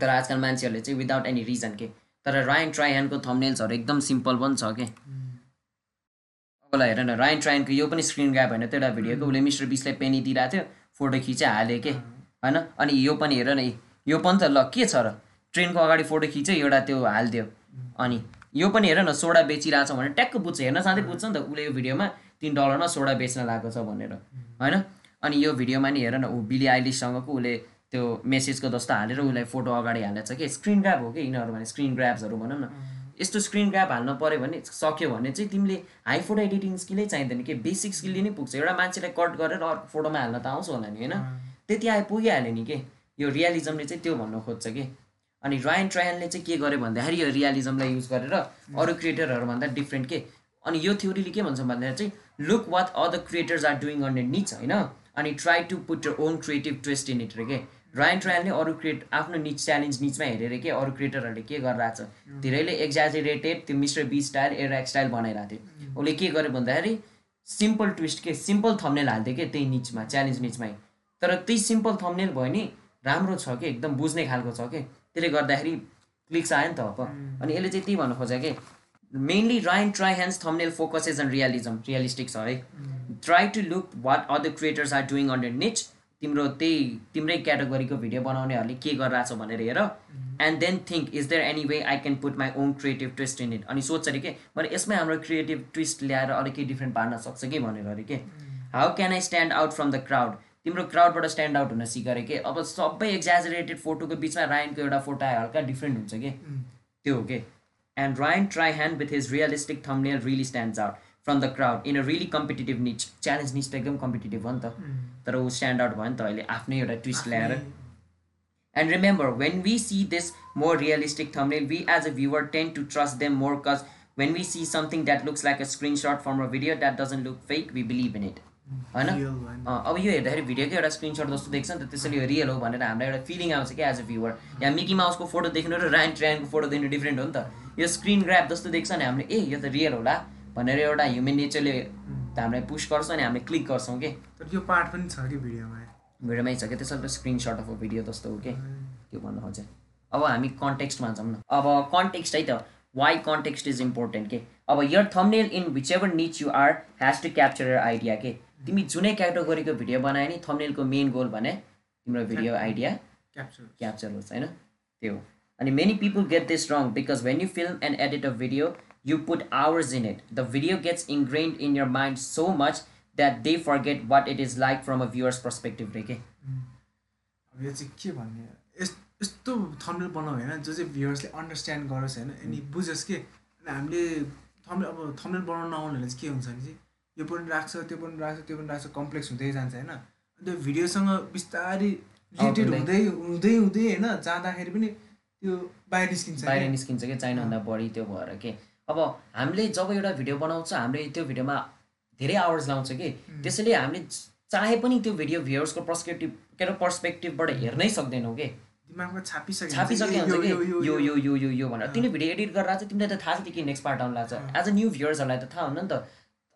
तर आजकल मान्छेहरूले चाहिँ विदाउट एनी रिजन के? तर रायन ट्रायनको थम्नेल्सहरू एकदम सिम्पल पनि छ कि? तपाईँलाई हेर न रायन ट्रायनको यो पनि स्क्रिन ग्राप होइन त्यो एउटा भिडियोको उसले मिस्टर बिसलाई पेनी दिइरहेको थियो फोटो खिचेर हाल्यो के होइन? अनि यो पनि हेर न यो पनि त ल के छ र? ट्रेनको अगाडि फोटो खिच्यो एउटा त्यो हालिदियो अनि यो पनि हेर न सोडा बेचिरहेको छ भने ट्याक्क बुझ्छ। हेर्न साँच्चै बुझ्छ नि त उसले यो भिडियोमा तिन डलरमा सोडा बेच्न लागेको छ भनेर। होइन? अनि यो भिडियोमा नि हेर न ऊ बिली आइलिससँगको उसले त्यो मेसेजको जस्तो हालेर उसलाई फोटो अगाडि हालेको छ कि? स्क्रिन ग्राप हो कि यिनीहरू भने स्क्रिन ग्राप्सहरू भनौँ न। यस्तो स्क्रिन ग्राप हाल्नु पऱ्यो भने सक्यो भने चाहिँ तिमीले हाई फोटो एडिटिङ स्किलै चाहिँदैन कि? बेसिक स्किलले नै पुग्छ। एउटा मान्छेलाई कट गरेर अर्को फोटोमा हाल्न त आउँछ होला नि होइन? त्यति आए पुगिहाल्यो नि के? यो रियालिजमले चाहिँ त्यो भन्न खोज्छ कि? अनि रायन ट्रायनले चाहिँ के गर्यो भन्दाखेरि यो रियालिजमलाई युज गरेर अरू क्रिएटरहरूभन्दा डिफ्रेन्ट के? अनि यो थ्योरीले के भन्छ भन्दाखेरि चाहिँ look what other creators are doing on niche होइन? अनि try to put your own creative twist in it रे के? रायन ट्रायलले अरू क्रिएट आफ्नो निच च्यालेन्ज निचमा हेरेर के अरू क्रिएटरहरूले के गरिरहेको छ? धेरैले एक्जाजेरेटेड त्यो मिस्टर बी स्टाइल एराक स्टाइल बनाइरहेको थियो। उसले के गर्यो भन्दाखेरि सिम्पल ट्विस्ट के सिम्पल थम्नेल हाल्थ्यो कि त्यही निचमा च्यालेन्ज निचमै तर त्यही सिम्पल थम्नेल भयो नि राम्रो छ कि? एकदम बुझ्ने खालको छ कि? त्यसले गर्दाखेरि क्लिक्स आयो नि त अब। अनि यसले चाहिँ त्यही भन्नु खोज्यो कि mainly Ryan Trahan's thumbnail focuses and realism realistic छ है। Try to look what other creators are doing under niche तिम्रो त्यही तिम्रै क्याटेगोरीको भिडियो बनाउनेहरूले के गरिरहेको छ भनेर हेर। And then think is there any way I can put my own creative twist in it अनि सोध्छ अरे के मैले यसमै हाम्रो क्रिएटिभ ट्विस्ट ल्याएर अलिक डिफ्रेन्ट पार्न सक्छ कि भनेर अरे के। How can I stand out from the crowd तिम्रो क्राउडबाट स्ट्यान्ड आउट हुन सिकारे के? अब सबै एक्जाजरेटेड फोटोको बिचमा रायनको एउटा फोटो आयो हल्का डिफ्रेन्ट हुन्छ कि? त्यो हो कि? And Ryan Trahan with his realistic thumbnail really stands out from the crowd in a really competitive niche challenge niche त एकदम कम्पिटेटिभ हो नि त। तर ऊ स्ट्यान्ड आउट भयो नि त अहिले आफ्नै एउटा ट्विस्ट ल्याएर। And remember when we see this more realistic thumbnail we as a viewer tend to trust them more cause when we see something that looks like a screenshot from a video that doesn't look fake we believe in it होइन? अब यो हेर्दाखेरि भिडियोकै एउटा स्क्रिनसट जस्तो देख्छ नि त त्यसैले यो रियल हो भनेर हामीलाई एउटा फिलिङ आउँछ कि एज अ भ्युवर यहाँ मिकी माउसको फोटो देख्नु र रायन ट्रायनको फोटो देख्नु डिफ्रेन्ट हो नि त। यो स्क्रिन ग्राप जस्तो देख्छ नि हामीले ए यो त रियल होला भनेर एउटा ह्युमन नेचरले हामीलाई पुस गर्छ अनि हामीले क्लिक गर्छौँ कि। तर यो पार्ट पनि छ कि भिडियोमा? भिडियोमै छ कि त्यसरी स्क्रिनसट अफ भिडियो जस्तो हो कि। त्यो भन्नु खोजेँ अब हामी कन्टेक्स्टमा जाउँ न। अब कन्टेक्स्ट है त वाइ कन्टेक्स्ट इज इम्पोर्टेन्ट के? अब your thumbnail in whichever niche you are has to capture your idea के? तिमी जुनै क्याटेगोरीको भिडियो बनायो नि थम्नेलको मेन गोल भने तिम्रो भिडियो आइडिया क्याप्चर क्याप्चर होस् होइन? त्यो हो। अनि many people get this wrong because when you film and edit a video you put hours in it the video gets ingrained in your mind so much that they forget what it is like from a viewer's perspective रे के अब यो चाहिँ के भन्ने? यस यस्तो थम्नेल बनाऊ होइन? जो चाहिँ भ्युवर्सले अन्डरस्ट्यान्ड गरोस् होइन? अनि बुझोस् कि? हामीले थम्नेल अब थम्नेल बनाउन नआउनेहरूले चाहिँ के हुन्छ भने चाहिँ यो पनि राख्छ त्यो पनि राख्छ त्यो पनि राख्छ कम्प्लेक्स हुँदै जान्छ होइन? अनि त्यो भिडियोसँग बिस्तारै रिलेटेड हुँदै। हुँदै हुँदै होइन? जाँदाखेरि पनि त्यो बाहिर निस्किन्छ बाहिर। निस्किन्छ कि चाहिनुभन्दा बढी त्यो भएर के? अब हामीले जब एउटा भिडियो बनाउँछ हामीले त्यो भिडियोमा धेरै आवर्स लाउँछ कि? त्यसैले हामीले चाहे पनि त्यो भिडियो भ्युवर्सको पर्सपेक्टिभ के अरे पर्सपेक्टिभबाट हेर्नै सक्दैनौँ कि? दिमागमा छापिसक्यो हुन्छ कि? यो यो यो यो यो यो भनेर। तिमीले भिडियो एडिट गरेर चाहिँ तिमीलाई त थाहा छ कि नेक्स्ट पार्ट आउनु लाग्छ। एज अ न्यू भ्युवर्सहरूलाई त थाहा हुन्न नि त।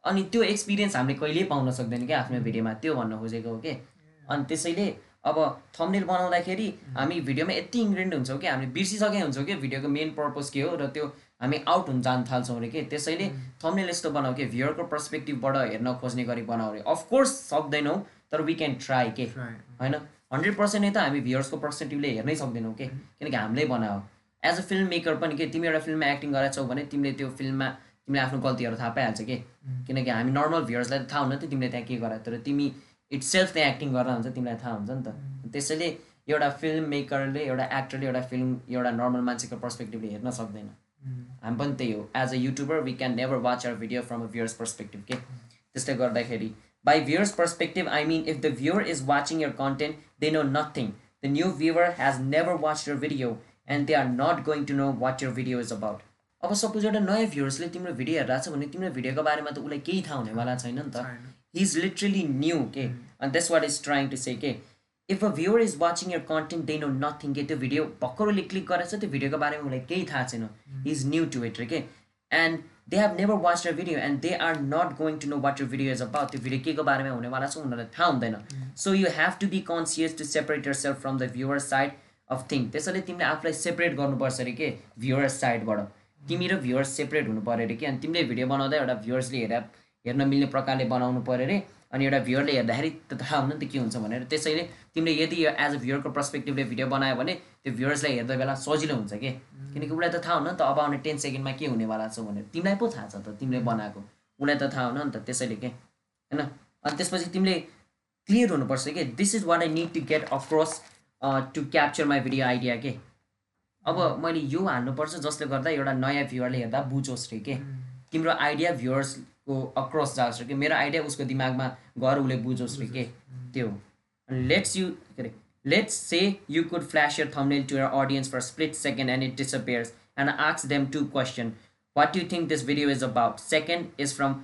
अनि त्यो एक्सपिरियन्स हामीले कहिल्यै पाउन सक्दैन क्या आफ्नो भिडियोमा त्यो भन्न खोजेको हो कि? अनि त्यसैले अब थम्नेल बनाउँदाखेरि हामी भिडियोमा यति इन्ग्रेन्ड हुन्छौँ कि? हामीले बिर्सिसके हुन्छौँ कि? भिडियोको मेन पर्पज के हो र त्यो हामी आउट हुन जान थाल्छौँ अरे कि? त्यसैले थम्नेल यस्तो बनाऊ कि? भ्युवरको पर्सपेक्टिभबाट हेर्न खोज्ने गरी बनाऊ अरे। अफकोर्स सक्दैनौँ तर वी क्यान ट्राई के. होइन? हन्ड्रेड पर्सेन्ट नै त हामी भ्युवर्सको पर्सपेक्टिभले हेर्नै सक्दैनौँ कि? किनकि हामीले बनायो एज अ फिल्म मेकर पनि के? तिमी एउटा फिल्ममा एक्टिङ गराएको छौ भने तिमीले त्यो फिल्ममा तिमीले आफ्नो गल्तीहरू थाहा पाइहाल्छ कि? किनकि हामी नर्मल भ्युवर्सलाई त थाहा हुन्न नि त तिमीले त्यहाँ के गरायो तर तिमी इट्स सेल्फ त्यहाँ एक्टिङ गरेर हुन्छ तिमीलाई थाहा हुन्छ नि त। त्यसैले एउटा फिल्म मेकरले एउटा एक्टरले एउटा फिल्म एउटा नर्मल मान्छेको पर्सपेक्टिभले हेर्न सक्दैन। हामी पनि त्यही हो। As a YouTuber we can never watch our video from a viewer's perspective के त्यस्तै गर्दाखेरि by viewer's perspective I mean if the viewer is watching your content they know nothing the new viewer has never watch your video and they are not going to know what your video is about अब सपोज एउटा नयाँ भ्युवर्सले तिम्रो भिडियो हेरिरहेको छ भने तिम्रो भिडियोको बारेमा त उसलाई केही थाहा हुनेवाला छैन नि त। हि इज लिटरली न्यू के and that's what is trying to say के if a viewer is watching your content they know nothing के त्यो भिडियो भर्खर उसले क्लिक गरेछ त्यो भिडियोको बारेमा उसलाई केही थाहा छैन। इज न्यू टु इट के and they have never watch your video and they are not going to know what your video is about त्यो भिडियो के को बारेमा हुनेवाला छ उनीहरूलाई थाहा हुँदैन। So you have to be conscious to separate yourself from the viewer side of thing त्यसैले तिमीले आफूलाई सेपरेट गर्नुपर्छ अरे के भ्युवर साइडबाट तिमी र भ्युवर्स सेपरेट हुनु पऱ्यो अरे कि? अनि तिमीले भिडियो बनाउँदा एउटा भ्युवर्सले हेरेर हेर्न मिल्ने प्रकारले बनाउनु पऱ्यो अरे। अनि एउटा भ्युवरले हेर्दाखेरि त थाहा हुनु नि त के हुन्छ भनेर। त्यसैले तिमीले यदि एज अ भ्युवरको पर्सपेक्टिभले भिडियो बनायो भने त्यो भ्युवर्सलाई हेर्दा बेला सजिलो हुन्छ कि? किनकि उसलाई त थाहा हुन नि त अब आउने टेन सेकेन्डमा के हुनेवाला छ भनेर। तिमीलाई पो थाहा छ त तिमीले बनाएको। उसलाई त थाहा हुन नि त त्यसैले के? होइन? अनि त्यसपछि तिमीले क्लियर हुनुपर्छ कि? This is what I need to get across to capture my video idea के? अब मैले यो हाल्नुपर्छ जसले गर्दा एउटा नयाँ भ्युवरले हेर्दा बुझोस् रे के? तिम्रो आइडिया भ्युवर्सको अक्रस जाओस् रे कि? मेरो आइडिया उसको दिमागमा गएर उसले बुझोस् रे के? त्यो लेट्स यु के अरे? Let's say you could flash your thumbnail to your audience for split second and it disappears and आक्स them to question what you think this video is about second is from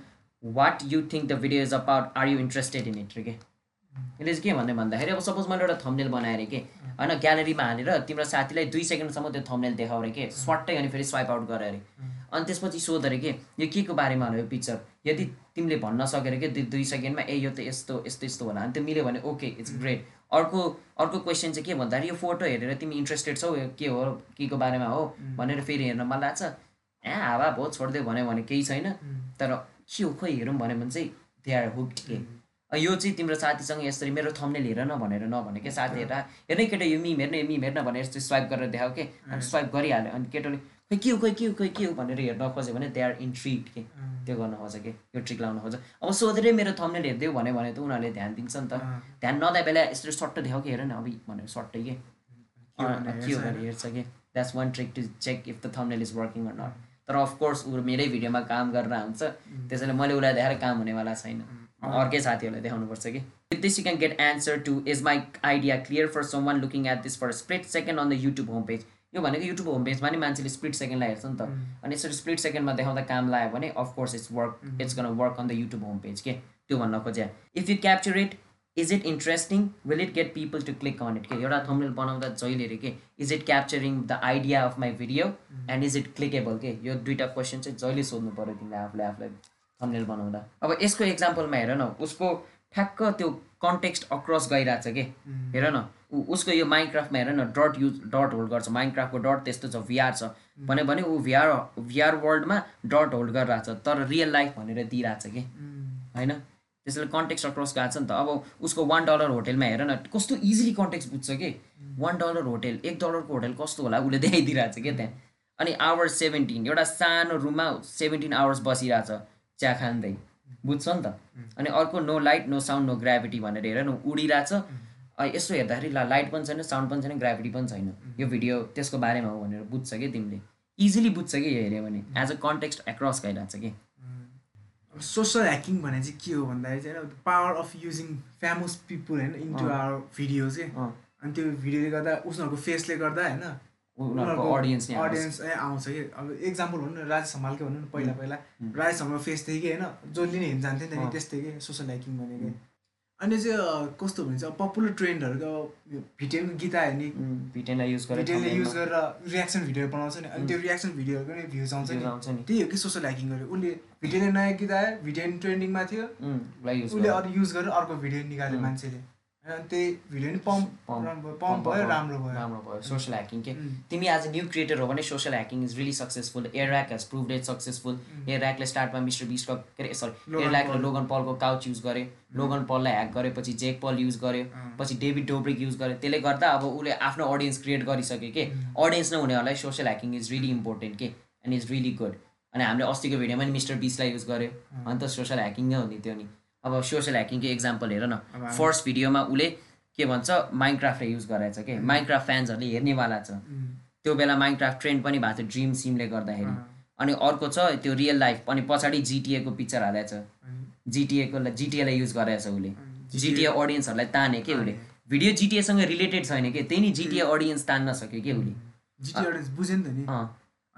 what you think the video is about are you interested in it रे के यसले चाहिँ के भन्ने भन्दाखेरि अब सपोज मैले एउटा थम्नेल बनाएँ अरे के? होइन ग्यालेरीमा हालेर तिम्रो साथीलाई दुई सेकेन्डसम्म त्यो थम्नेल देखाउ अरे के? स्वाट्टै अनि फेरि स्वाइप आउट गरे अरे। अनि त्यसपछि सोध अरे के? यो के को बारेमा हो यो पिक्चर यदि तिमीले भन्न सक्यो कि दुई दुई सेकेन्डमा ए यो त यस्तो यस्तो यस्तो होला अनि त्यो मिल्यो भने ओके इट्स ग्रेट अर्को अर्को क्वेसन चाहिँ के भन्दाखेरि यो फोटो हेरेर तिमी इन्ट्रेस्टेड छौ के हो के को बारेमा हो? भनेर फेरि हेर्न मन लाग्छ। ए हावा भयो छोडिदियो भन्यो भने केही छैन। तर के हो खोइ हेरौँ भन्यो भने चाहिँ दे आर के? यो चाहिँ तिम्रो साथीसँग यसरी मेरो थम्नेल हेर न भनेर नभने के? साथी हेर हेर्ने केटा यो मिम हेर्ने मिम हेर्न भनेर यस्तो स्वाइप गरेर देखाऊ के? अनि स्वाइप गरिहाल्यो। अनि केटाले खोइ के हो खोइ के हो खोइ के हो? भनेर हेर्न खोज्यो भने दे आर इन्ट्रिड के? त्यो गर्न खोज्छ कि? यो ट्रिक लाउन खोज्छ। अब सोधेरै मेरो थम्नेल हेरिदियो भन्यो भने त उनीहरूले ध्यान दिन्छ नि त। ध्यान नदिए बेला यस्तो सट्ट देखाऊ कि? हेर न अब भनेर सट्टै के? के हो भनेर हेर्छ। कि? That's one trick to check if the thumbnail is working or not तर अफकोर्स ऊ मेरै भिडियोमा काम गरेर हुन्छ त्यसैले मैले उसलाई देखाएर काम हुनेवाला छैन। अर्कै साथीहरूलाई देखाउनुपर्छ कि। This you can get answer to is my idea clear for someone looking at this for split second on the YouTube home page यो भनेको युट्युब होम पेजमा नि मान्छेले स्प्लिट सेकेन्डलाई हेर्छ नि त। अनि यसरी स्प्लिट सेकेन्डमा देखाउँदा काम लाग्यो भने of course it's work it's gonna work on the YouTube home page के? त्यो भन्न खोज्या if you capture it is it interesting will it get people to click on it के? एउटा थम्नेल बनाउँदा जहिले रे के? Is it capturing the idea of my video and is it clickable के? यो दुइटा क्वेसन चाहिँ जहिले सोध्नु पऱ्यो तिमीले आफूले आफूलाई। थम्नेल बनाउँदा। अब यसको इक्जाम्पलमा हेर न उसको ठ्याक्क त्यो कन्टेक्स्ट अक्रस गइरहेछ कि? हेर न ऊ उसको यो माइन्डक्राफ्टमा हेर न डट युज डट होल्ड गर्छ। माइन्डक्राफ्टको डट त्यस्तो छ भिआर छ। भन्यो भने ऊ भिआर भिआर वर्ल्डमा डट होल्ड गरिरहेछ तर रियल लाइफ भनेर दिइरहेछ कि? होइन? त्यसैले कन्टेक्स्ट अक्रस गएको छ नि त। अब उसको वान डलर होटेलमा हेर न कस्तो इजिली कन्टेक्स्ट बुझ्छ कि? वान डलर होटेल एक डलरको होटेल कस्तो होला उसले देखाइदिइरहेछ क्या त्यहाँ? अनि आवर्स सेभेन्टिन एउटा सानो रुममा सेभेन्टिन आवर्स बसिरहेछ। चिया खाँदै बुझ्छ नि त। अनि अर्को no light no sound no gravity भनेर हेर न उडिरहेछ। यसो हेर्दाखेरि ला लाइट पनि छैन साउन्ड पनि छैन ग्राभिटी पनि छैन। यो भिडियो त्यसको बारेमा हो भनेर बुझ्छ कि तिमीले। इजिली बुझ्छ कि यो हेऱ्यो भने। एज अ कन्टेक्स्ट एक्रस गइरहेछ कि। सोसल ह्याकिङ भने चाहिँ के हो भन्दाखेरि चाहिँ होइन power of using famous people होइन इन्टु आवर भिडियोज के। अनि त्यो भिडियोले गर्दा उनीहरूको फेसले गर्दा होइन उनीहरूको अडियन्स अडियन्स आउँछ। कि? अब इक्जाम्पल भनौँ न राजेश हमालकै भनौँ न पहिला पहिला। राजेश हमाल फेस थियो कि होइन? जसले नै हेर्न जान्थ्यो नि त त्यस्तै कि सोसल ह्याकिङ भनेको। अनि चाहिँ कस्तो भन्छ अब पपुलर ट्रेन्डहरूको भिटेनको गीता हेर्ने भिटेनलाई युज गरेर भिटेनले युज गरेर रियाक्सन भिडियो बनाउँछ नि। अनि त्यो रियाक्सन भिडियोहरूको नि भ्युज आउँछ नि। नि। त्यही हो कि सोसल ह्याकिङ गर्यो। उसले भिडियोले नयाँ गीत आयो भिडियो ट्रेन्डिङमा थियो। उसले अरू युज गरेर अर्को भिडियो निकाल्यो मान्छेले। त्यही भिडियो नि पम्प पम्प भयो राम्रो भयो। राम्रो भयो सोसियल ह्याकिङ के? तिमी आज न्यू क्रिएटर हो भने social hacking is really successful Airrack has prove it successful एयरऱ्याकले स्टार्टमा मिस्टर बिस्टको के अरे सरी एयरऱ्याकले लोगन पलको काउच युज गर्यो। लोगन पललाई ह्याक गर्यो पछि जेक पल युज गर्यो पछि डेभिड डोब्रिक युज गर्यो। त्यसले गर्दा अब उसले आफ्नो अडियन्स क्रिएट गरिसक्यो कि? Audience नहुनेहरूलाई social hacking is really important के? एन्ड इज रियली गुड अनि हामीले अस्तिको भिडियोमा नि मिस्टर बिसलाई युज गर्यो। अन्त सोसियल ह्याकिङ नै हो नि त्यो नि। अब सोसियल ह्याकिङको इक्जाम्पल हेर न। फर्स्ट भिडियोमा उसले के भन्छ माइन्डक्राफ्टले युज गराएछ कि? माइन्डक्राफ्ट फ्यान्सहरूले हेर्नेवाला छ। त्यो बेला माइन्डक्राफ्ट ट्रेन्ड पनि भएको थियो ड्रिम सिमले गर्दाखेरि। अनि अर्को छ त्यो रियल लाइफ अनि पछाडि जिटिएको पिक्चर हालेछ। जिटिएको जिटिएलाई युज गराएछ उसले। जिटिए अडियन्सहरूलाई ताने के उसले? भिडियो जिटिएसँग रिलेटेड छैन कि? त्यही नि जिटिए अडियन्स तान्न सक्यो कि उसले?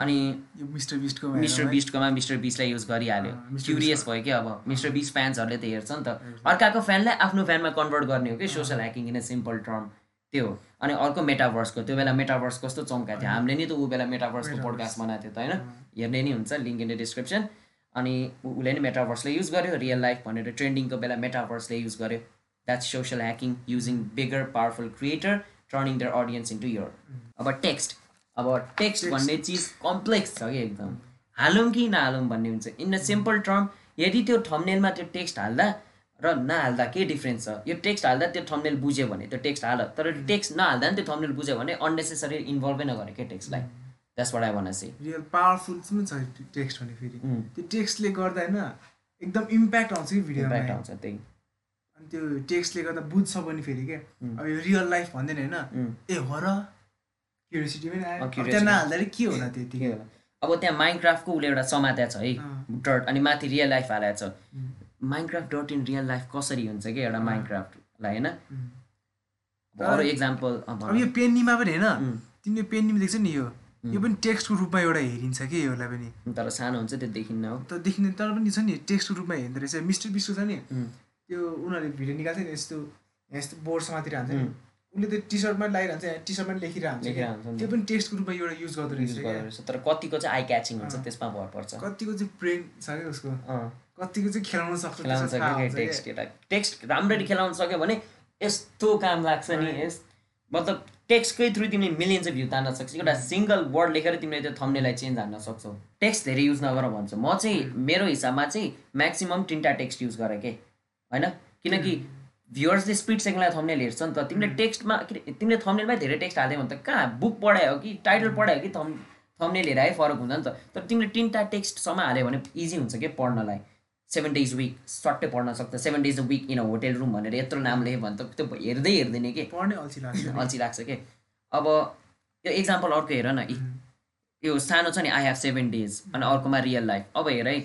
अनि मिस्टर बिस्टको मिस्टर बिस्टकोमा मिस्टर बिस्टलाई युज गरिहाल्यो. क्युरियस भयो कि अब। मिस्टर बिस्ट फ्यान्सहरूले त हेर्छ नि त। अर्काको फ्यानलाई आफ्नो फ्यानमा कन्भर्ट गर्ने हो कि social hacking in a simple term. त्यो हो। अनि अर्को मेटाभर्सको त्यो बेला मेटाभर्स कस्तो चम्का थियो। हामीले नि त ऊ बेला मेटाभर्सको पोडकास्ट बनाएको थियो त होइन। हेर्ने नि हुन्छ लिङ्क इन द डिस्क्रिप्सन अनि उसले नि मेटाभर्सले युज गर्यो रियल लाइफ भनेर ट्रेन्डिङको बेला मेटाभर्सले युज गर्यो। That's social hacking using bigger powerful creator turning their audience into your अब टेक्स्ट। अब टेक्स्ट भन्ने चिज कम्प्लेक्स छ कि एकदम। हालौँ कि नहालौँ भन्ने हुन्छ। इन अ सिम्पल टर्म यदि त्यो थम्नेलमा त्यो टेक्स्ट हाल्दा र नहाल्दा के डिफ्रेन्स छ? यो टेक्स्ट हाल्दा त्यो थम्नेल बुझ्यो भने त्यो टेक्स्ट हाल तर टेक्स्ट नहाल्दा नि त्यो थम्नेल बुझ्यो भने अननेसेसरी इन्भल्भै नगरे क्या टेक्स्टलाई द्याट्स वाट आई भन रियल पावरफुल पनि छ टेक्स्ट भने फेरि। त्यो टेक्स्टले गर्दा होइन एकदम इम्प्याक्ट आउँछ कि भिडियोमा इम्प्याक्ट आउँछ त्यही। अनि त्यो टेक्स्टले गर्दा बुझ्छ पनि फेरि के अब यो रियल लाइफ भन्दैन होइन. ए हो र। क्युरियोसिटी पनि आयो। नहाल्दाखेरि के होला होला? अब त्यहाँ माइनक्राफ्टको उसले एउटा समात्या छ है. डट अनि माथि रियल लाइफ हालेको छ. Minecraft dot in real life कसरी हुन्छ कि एउटा माइनक्राफ्टलाई होइन? अरू इक्जाम्पल अब यो पेन्नीमा पनि होइन. तिमीले पेन्नीमा देख्छ नि यो। यो पनि टेक्स्टको रूपमा एउटा हेरिन्छ कि यसलाई पनि? तर सानो हुन्छ त्यो देखिन्न हो। त देखिने तर पनि छ नि टेक्स्टको रूपमा हेर्दो रहेछ। मिस्टर बिस्टो छ नि. त्यो उनीहरूले भिडियो निकाल्छ नि यस्तो यस्तो बोर्ड समातिर हान्छ नि. उसले त टी सर्टमा लगाइरहन्छ टी सर्टमा लेखिरहन्छ। त्यो पनि टेक्स्टको रूपमा एउटा युज गर्दो रहेछ तर कतिको चाहिँ आई क्याचिङ हुन्छ. त्यसमा भर पर्छ। कतिको चाहिँ ब्रेन छ क्या उसको। कतिको चाहिँ खेलाउन सक्छ। टेक्स्ट एउटा टेक्स्ट राम्ररी खेलाउन सक्यो भने यस्तो काम लाग्छ नि यस मतलब टेक्स्टकै थ्रु तिमीले मिलियन्स भ्यू तान्न सक्छौ। एउटा सिङ्गल वर्ड लेखेर तिमीले त्यो थम्नेलाई चेन्ज हान्न सक्छौ। टेक्स्ट धेरै युज नगर भन्छु। म चाहिँ मेरो हिसाबमा चाहिँ म्याक्सिमम् तिनवटा टेक्स्ट युज गर के होइन? किनकि भ्युवर्सले स्पिड सेकेन्डलाई थम्नेल हेर्छ नि त तिमीले टेक्स्टमा के अरे, तिमीले थम्नेलमै धेरै टेक्स्ट हाल्यो भने त कहाँ बुक पढायो कि टाइटल पढायो कि थम् थम्नेल हेराए फरक हुन्छ नि त। तर तिमीले तिनवटा टेक्स्टसम्म हाल्यो भने इजी हुन्छ कि पढ्नलाई? सेभेन डेज विक सट्टै पढ्न सक्छ। Seven days a week in a hotel room भनेर यत्रो नाम लेख्यो भने त त्यो हेर्दै हेर्दैन कि? पढ्नै अल्छी लाग्छ। *laughs* अल्छी लाग्छ कि? अब यो इक्जाम्पल अर्को हेर न। यी- यो सानो छ नि आई हेभ सेभेन डेज अनि अर्कोमा रियल लाइफ अब हेर है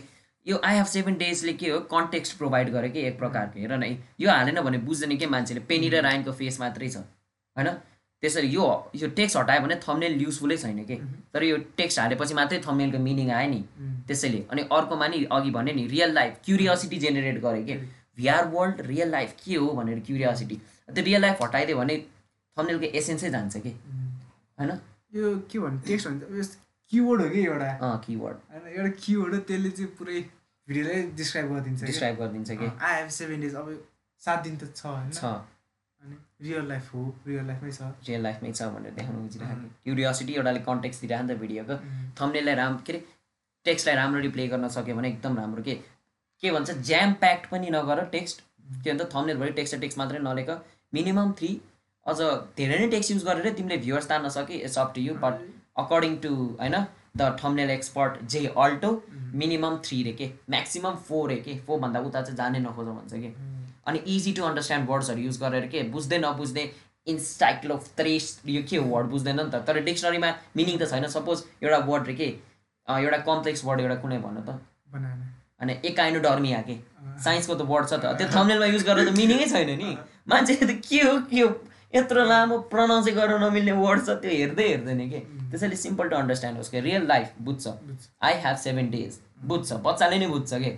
यो आई हेभ सेभेन डेजले के हो? कन्टेक्स्ट प्रोभाइड गर्यो कि एक प्रकारको हेर न है यो हालेन भने बुझ्दैन कि मान्छेले? पेनी र रायनको फेस मात्रै छ होइन? त्यसरी यो यो टेक्स्ट हटायो भने थम्नेल युजफुलै छैन कि? तर यो टेक्स्ट हालेपछि मात्रै थम्नेलको मिनिङ आयो नि। त्यसैले अनि अर्कोमा नि अघि भने नि रियल लाइफ क्युरियोसिटी जेनेरेट गर्यो कि? भिआर वर्ल्ड रियल लाइफ के हो भनेर क्युरियोसिटी त्यो रियल लाइफ हटाइदियो भने थम्नेलको एसेन्सै जान्छ कि? होइन? यो के भन्नु टेक्स्ट भन्छ किवर्ड हो कि एउटा? किवर्ड होइन एउटा किवर्ड हो त्यसले चाहिँ पुरै भिडियोलाई डिस्क्राइब गरिदिन्छ। डिस्क्राइब गरिदिन्छ कि? आई हेभ सेभेन डेज अब सात दिन त छ होइन? छ। अनि रियल लाइफ हो रियल लाइफमै छ। रियल लाइफमै छ भनेर देखाउनु खोजिरहेको। क्युरियोसिटी एउटाले कन्टेक्स्ट दिइरहेको नि त भिडियोको थम्नेललाई राम के अरे टेक्स्टलाई राम्ररी प्ले गर्न सक्यो भने एकदम राम्रो के? के भन्छ? ज्याम प्याक्ड पनि नगर टेक्स्ट के भन्छ थम्नेलभरि टेक्स्ट टेक्स्ट मात्रै नलेख। मिनिमम थ्री अझ धेरै नै टेक्स्ट युज गरेर तिमीले भ्युवर्स तान्न सके it's up to you but according to होइन? द थम्नेल एक्सपर्ट जे अल्टो मिनिमम थ्री रे के म्याक्सिमम फोर रे के फोरभन्दा उता चाहिँ जानै नखोज भन्छ कि। अनि इजी टु अन्डरस्ट्यान्ड वर्ड्सहरू युज गरेर के बुझ्दै नबुझ्दै इन्साइक्लो त्रेस यो के वर्ड बुझ्दैन नि त। तर डिक्सनरीमा मिनिङ त छैन। सपोज एउटा वर्ड रे के एउटा कम्प्लेक्स वर्ड एउटा कुनै भन्नु त। अनि एकाइनो डर्मिया के साइन्सको त वर्ड छ त। त्यो थम्नेलमा युज गरेर त मिनिङै छैन नि। मान्छेले त के हो के हो? यत्रो लामो प्रनाउन्सै गर्न नमिल्ने वर्ड छ त्यो हेर्दै हेर्दैन कि? त्यसैले सिम्पल टु अन्डरस्ट्यान्ड होस् कि? रियल लाइफ बुझ्छ। आई हेभ सेभेन डेज बुझ्छ। बच्चाले नै बुझ्छ कि?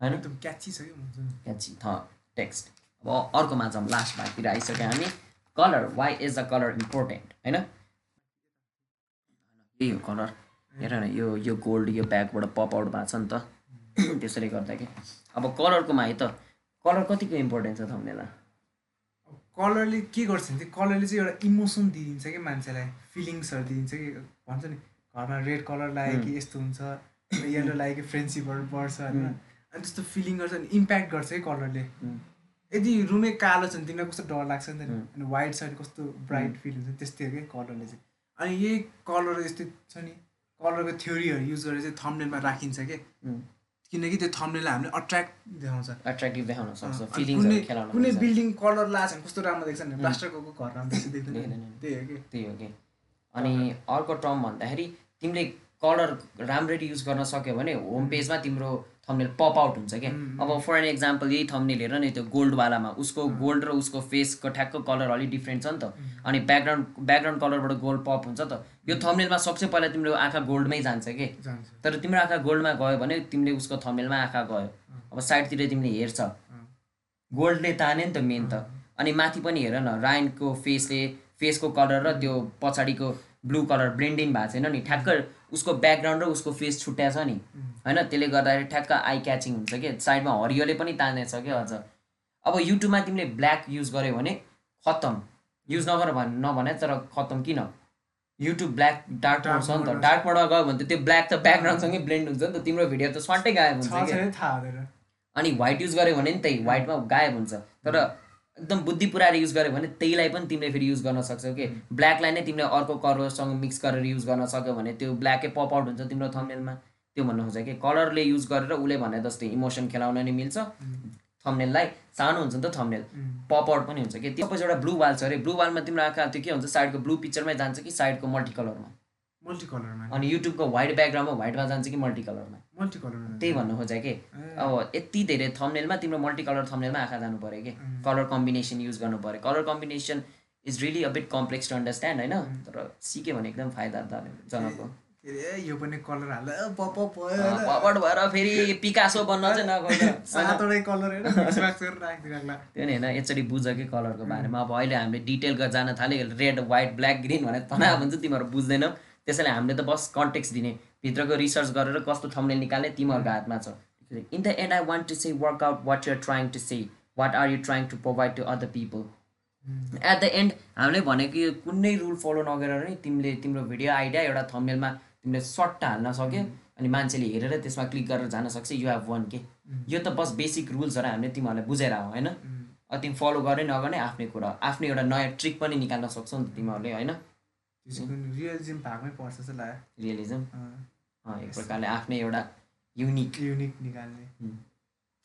होइन? एकदम क्याची छ थ टेक्स्ट अब अर्कोमा जाउँ लास्ट भागतिर आइसक्यो हामी। Colour why is the colour important होइन? यही हो कलर हेर न यो यो गोल्ड यो ब्यागबाट पप आउट भएको छ नि त। त्यसैले गर्दा कि अब कलरकोमा है त? कलर कतिको इम्पोर्टेन्ट छ थम्नेलाई कलरले के गर्छ भने चाहिँ कलरले चाहिँ एउटा इमोसन दिइदिन्छ कि मान्छेलाई फिलिङ्सहरू दिइदिन्छ कि भन्छ नि घरमा रेड कलर लाग्यो कि यस्तो हुन्छ येल्लो लाग्यो कि फ्रेन्डसिपहरू बढ्छ होइन। अनि त्यस्तो फिलिङ गर्छ अनि इम्प्याक्ट गर्छ कि कलरले। यदि रुमै कालो छ भने तिमीलाई कस्तो डर लाग्छ नि त अनि वाइट छ भने कस्तो ब्राइट फिल हुन्छ त्यस्तै हो कि कलरले चाहिँ। अनि यही कलर यस्तो छ नि कलरको थ्योरीहरू युज गरेर चाहिँ थम्नेलमा राखिन्छ कि किनकि त्यो थम्नेललाई हामीले अट्र्याक्ट देखाउँछ। एट्र्याक्टिभ देखाउन सक्छ फिलिङ्सहरू कुनै खेलाउन कुनै सक्छ। बिल्डिङ कलर लाएको छ भने कस्तो राम्रो देख्छ नि प्लास्टरको घर राम्रो *laughs* देख्दैन। त्यही हो कि। त्यही हो कि। अनि अर्को टर्म भन्दाखेरि तिमीले कलर राम्ररी युज गर्न सक्यो भने होम पेजमा तिम्रो थम्नेल पप आउट हुन्छ क्या? अब फर एन एक्जाम्पल यही थम्नेल हेर नि त्यो गोल्डवालामा उसको गोल्ड र उसको फेसको ठ्याक्क कलर अलिक डिफ्रेन्ट छ नि त। अनि ब्याकग्राउन्ड ब्याकग्राउन्ड कलरबाट गोल्ड पप हुन्छ त। यो थम्नेलमा सबसे पहिला तिम्रो आँखा गोल्डमै जान्छ कि? तर तिम्रो आँखा गोल्डमा गयो भने तिमीले उसको थम्नेलमा आँखा गयो। अब साइडतिर तिमीले हेर्छ। गोल्डले ताने नि त मेन त। अनि माथि पनि हेर न रायनको फेसले फेसको कलर र त्यो पछाडिको ब्लू कलर ब्लेन्डिङ भएको छैन नि ठ्याक्क उसको ब्याकग्राउन्ड र उसको फेस छुट्या छ नि। होइन त्यसले गर्दाखेरि ठ्याक्क आई क्याचिङ हुन्छ कि? साइडमा हरियोले पनि तानेछ क्या अझ। अब युट्युबमा तिमीले ब्ल्याक युज गर्यो भने खत्तम। युज नगर भन् नभने तर खत्तम किन? युट्युब ब्ल्याक डार्क मोड छ नि त। डार्क मोडमा गयो भने त त्यो ब्ल्याक त ब्याकग्राउन्डसँगै ब्लेन्ड हुन्छ नि त। तिम्रो भिडियो त स्वाटै गायब हुन्छ अनि व्हाइट युज गर्यो भने नि त्यही व्हाइटमा गायब हुन्छ। तर एकदम बुद्धि पुऱ्याएर युज गर्यो भने त्यहीलाई पनि तिमीले फेरि युज गर्न सक्छौ कि ब्ल्याकलाई नै तिमीले अर्को कलरसँग मिक्स गरेर युज गर्न सक्यो भने त्यो ब्ल्याकै पप आउट हुन्छ तिम्रो थम्नेलमा त्यो भन्नु खोजेँ कि कलरले युज गरेर उसले भने जस्तै इमोसन खेलाउन नि मिल्छ। थम्नेललाई सानो हुन्छ नि त थम्नेल पप आउट पनि हुन्छ कि त्यो पछि एउटा ब्लू वाल छ अरे ब्लू वालमा तिम्रो आँखा त्यो के हुन्छ साइडको ब्लू पिक्चरमै जान्छ कि साइडको मल्टी कलरमा मल्टी कलरमा अनि युट्युबको व्हाइट ब्याकग्राउन्डमा व्हाइटमा जान्छ कि मल्टी कलरमा मल्टी कलरमा त्यही भन्नु खोजेँ कि? अब यति धेरै थम्नेलमा तिम्रो मल्टी कलर थम्नेलमा आँखा जानु पऱ्यो कि? कलर कम्बिनेसन युज गर्नु पऱ्यो colour combination is really a bit complex to understand होइन? तर सिक्यो भने एकदम फाइदा जनक हो के अरे यो पनि कलर हाल्दा पपट भएर फेरि पिकासो बन्न चाहिँ *laughs* त्यो नि होइन एकचोटि बुझ कि कलरको बारेमा। अब अहिले हामीले डिटेल गरेर जान थाल्यो रेड व्हाइट ब्ल्याक ग्रिन भनेर तनाव हुन्छ तिमीहरू बुझ्दैनौ। त्यसैले हामीले त बस कन्टेक्स दिने। भित्रको रिसर्च गरेर कस्तो थम्नेल निकाल्ने तिमीहरूको हातमा छ। In the end I want to say work out what you're trying to say what are you trying to provide to other people at the end हामीले भनेको यो कुनै रुल फलो नगरेर नै तिमीले तिम्रो भिडियो आइडिया एउटा थम्नेलमा तिमीले सट्ट हाल्न सक्यो अनि मान्छेले हेरेर त्यसमा क्लिक गरेर जान सक्छ यु हेभ वान के यो त बस बेसिक रुल्सहरू हामीले तिमीहरूलाई बुझाएर हो होइन? अब तिमी फलो गर्ने नगर्ने आफ्नै कुरा। आफ्नो एउटा नयाँ ट्रिक पनि निकाल्न सक्छौ नि त तिमीहरूले होइन? रियलिजम भागमै पर्छ जस्तो लाग्यो। रियलिजम एक प्रकारले आफ्नै एउटा युनिक युनिक निकाल्ने।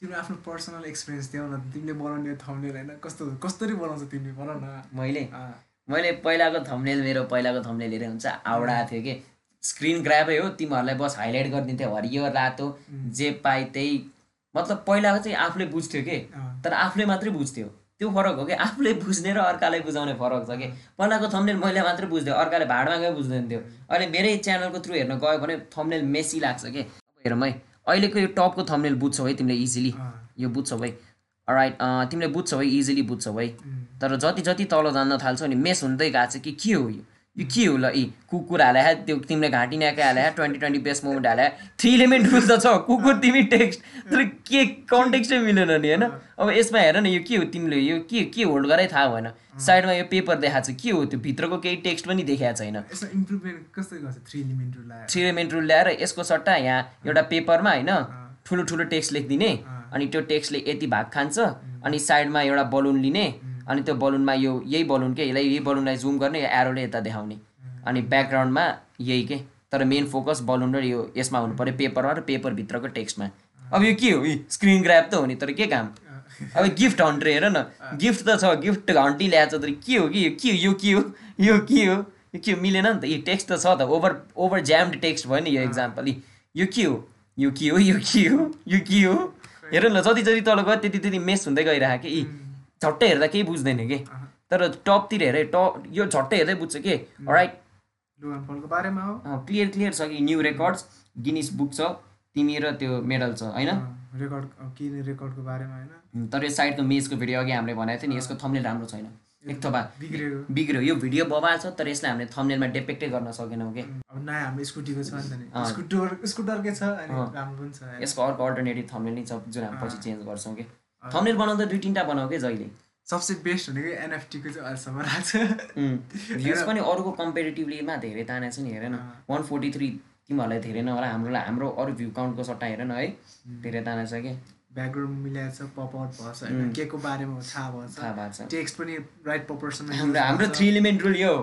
तिम्रो आफ्नो पर्सनल एक्सपिरियन्स देऊ न तिमीले बनाउने थम्नेल होइन कस्तो कसरी बनाउँछ तिमीले भन न। मैले? मैले पहिलाको थम्नेल मेरो पहिलाको थम्नेल हेरेर हुन्छ आवडा थियो कि। स्क्रिन ग्राबै हो तिमीहरूलाई बस हाइलाइट गरिदिन्थ्यो हरियो रातो जे पाए त्यही। मतलब पहिलाको चाहिँ आफूले बुझ्थ्यो कि तर आफूले मात्रै बुझ्थ्यो। त्यो फरक हो कि? आफूले बुझ्ने र अर्कालाई बुझाउने फरक छ कि? पहिलाको थम्नेल मैले मात्रै बुझ्थ्यो अर्काले भाडमा गए बुझ्दैन थियो अहिले मेरै च्यानलको थ्रु हेर्न गयो भने थम्नेल मेसी लाग्छ कि? अब हेरौँ है अहिलेको यो टपको थम्नेल बुझ्छौ है तिमीले इजिली यो बुझ्छौ है। राइट तिमीले बुझ्छौ है इजिली बुझ्छौ है। तर जति जति तल जान्न थाल्छौ नि मेस हुँदै गएको छ कि के हो यो? यो के हो ल यी कुकुर हाले है त्यो तिमीले घाँटी न्याकै हाले है ट्वेन्टी ट्वेन्टी बेस्ट मोमेन्ट हाले थ्री इलिमेन्ट रुल त छ कुकुर तिमी टेक्स्ट तर के कन्टेक्स्टै मिलेन नि होइन? अब यसमा हेर न यो के हो तिमीले यो के के होल्ड गरै थाहा भएन। साइडमा यो पेपर देखाएको छ के हो त्यो? भित्रको केही टेक्स्ट पनि देखाएको छैन। थ्री इलिमेन्ट रुल ल्याएर। यसको सट्टा यहाँ एउटा पेपरमा होइन? ठुलो ठुलो टेक्स्ट लेखिदिने अनि त्यो टेक्स्टले यति भाग खान्छ अनि साइडमा एउटा बलुन लिने अनि त्यो बलुनमा यो यही बलुन के यसलाई यही बलुनलाई जुम गर्ने यो एरोले यता देखाउने अनि ब्याकग्राउन्डमा यही के तर मेन फोकस बलुन र यो यसमा हुनु पऱ्यो पेपरमा र पेपरभित्रको टेक्स्टमा अब यो के हो यी स्क्रिन ग्राब त हो नि तर के काम अब गिफ्ट हन्ट्रे हेर न गिफ्ट त छ गिफ्ट हन्टी छ तर के हो कि यो के हो यो के हो यो के हो यो के मिलेन नि त यो टेक्स्ट त छ त ओभर ओभर ज्याम्ड टेक्स्ट भयो नि यो एक्जाम्पल यी यो के हो यो के हो यो के हो यो के हो हेर न जति जति तल गयो त्यति त्यति मेस हुँदै गइरहेको कि झट्टै हेर्दा केही बुझ्दैन कि? तर टपतिर हेरे टप यो झट्टै हेर्दै बुझ्छ कि? राइट बारेमा हो। क्लियर क्लियर छ कि न्यू रेकर्ड्स गिनिस बुक छ तिमी र त्यो मेडल छ होइन? रेकर्ड किने रेकर्डको बारेमा होइन? तर यो साइडको मेजको भिडियो अघि हामीले भनेको थियो नि यसको थम्नेल राम्रो छैन एक थोपा बिग्रेको बिग्रियो। यो भिडियो बबाल छ तर यसलाई हामीले थम्नेलमा डेपेक्टै गर्न सकेनौँ कि? अब नयाँ हाम्रो स्कुटीको छ नि त स्कुटर स्कुटरकै छ अनि। राम्रो पनि छ। यसको अर्को अल्टरनेटिभ थम्नेल नै छ जुन हामी पछि चेन्ज गर्छौँ कि? थम्नेल बनाउँदा दुई तिनवटा बनाऊ कि जहिले? सबसे बेस्ट भनेको एनएफटीको चाहिँ अहिलेसम्म राख्छ भ्युज पनि अरूको कम्पेरिटिभलीमा धेरै तानेको छ नि हेर न वान फोर्टी थ्री तिमीहरूलाई धेरै नहोला हाम्रोलाई हाम्रो अरू भ्यू काउन्टको सट्टा हेर न है धेरै तानेको छ कि? ब्याकग्राउन्ड मिलाएको छ पप आउट भएको छ होइन। के को बारेमा थाहा भएको थाहा भएको छ टेक्स्ट पनि राइट प्रोपोर्सनमा हाम्रो हाम्रो थ्री इलिमेन्ट रुल यो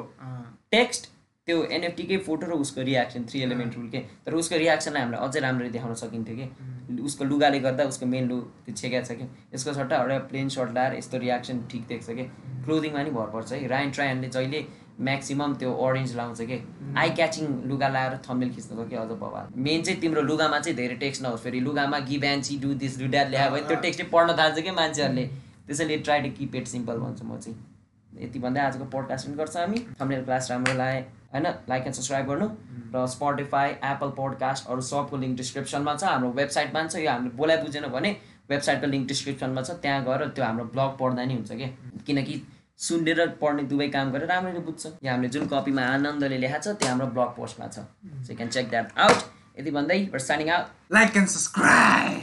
टेक्स्ट त्यो एनएफटीकै फोटो र उसको रियाक्सन थ्री एलिमेन्ट रुल के। तर उसको रियाक्सनलाई हामीले अझै राम्ररी देखाउन सकिन्थ्यो कि। उसको लुगाले गर्दा उसको मेन लु त्यो छेका छ कि। यसको सट्टा एउटा प्लेन सर्ट लाएर यस्तो रियाक्सन ठिक देख्छ कि। क्लोदिङमा नि भर पर्छ है। रायन ट्रायनले जहिले म्याक्सिमम् त्यो ओरेन्ज लाउँछ कि। आई क्याचिङ लुगा लाएर थम्मेल खिच्नुको कि अझ बवाल मेन चाहिँ तिम्रो लुगामा चाहिँ धेरै टेक्स्ट नहोस्। फेरि लुगामा गिभ एन्ची डु दिस डु द्याट ल्यायो भने त्यो टेक्स्ट चाहिँ पढ्न थाल्छ कि मान्छेहरूले। त्यसैले try to keep it simple भन्छु म चाहिँ। यति भन्दै आजको पोडकास्ट पनि गर्छ हामी। थम्नेल क्लास राम्रो लाग्यो होइन? लाइक एन्ड सब्सक्राइब गर्नु। र स्पोटिफाई एप्पल पोडकास्ट अरू सबको लिङ्क डिस्क्रिप्सनमा छ। हाम्रो वेबसाइटमा छ। यो हामीले बोलाइ बुझेन भने वेबसाइटको लिङ्क डिस्क्रिप्सनमा छ। त्यहाँ गएर त्यो हाम्रो ब्लग पढ्दा नि हुन्छ कि? किनकि सुनेर पढ्ने दुवै काम गरेर राम्ररी बुझ्छ। यहाँ हामीले जुन कपीमा आनन्दले लेखाएको छ त्यो हाम्रो ब्लग पोस्टमा छ। So can check that out यति भन्दै signing out like and subscribe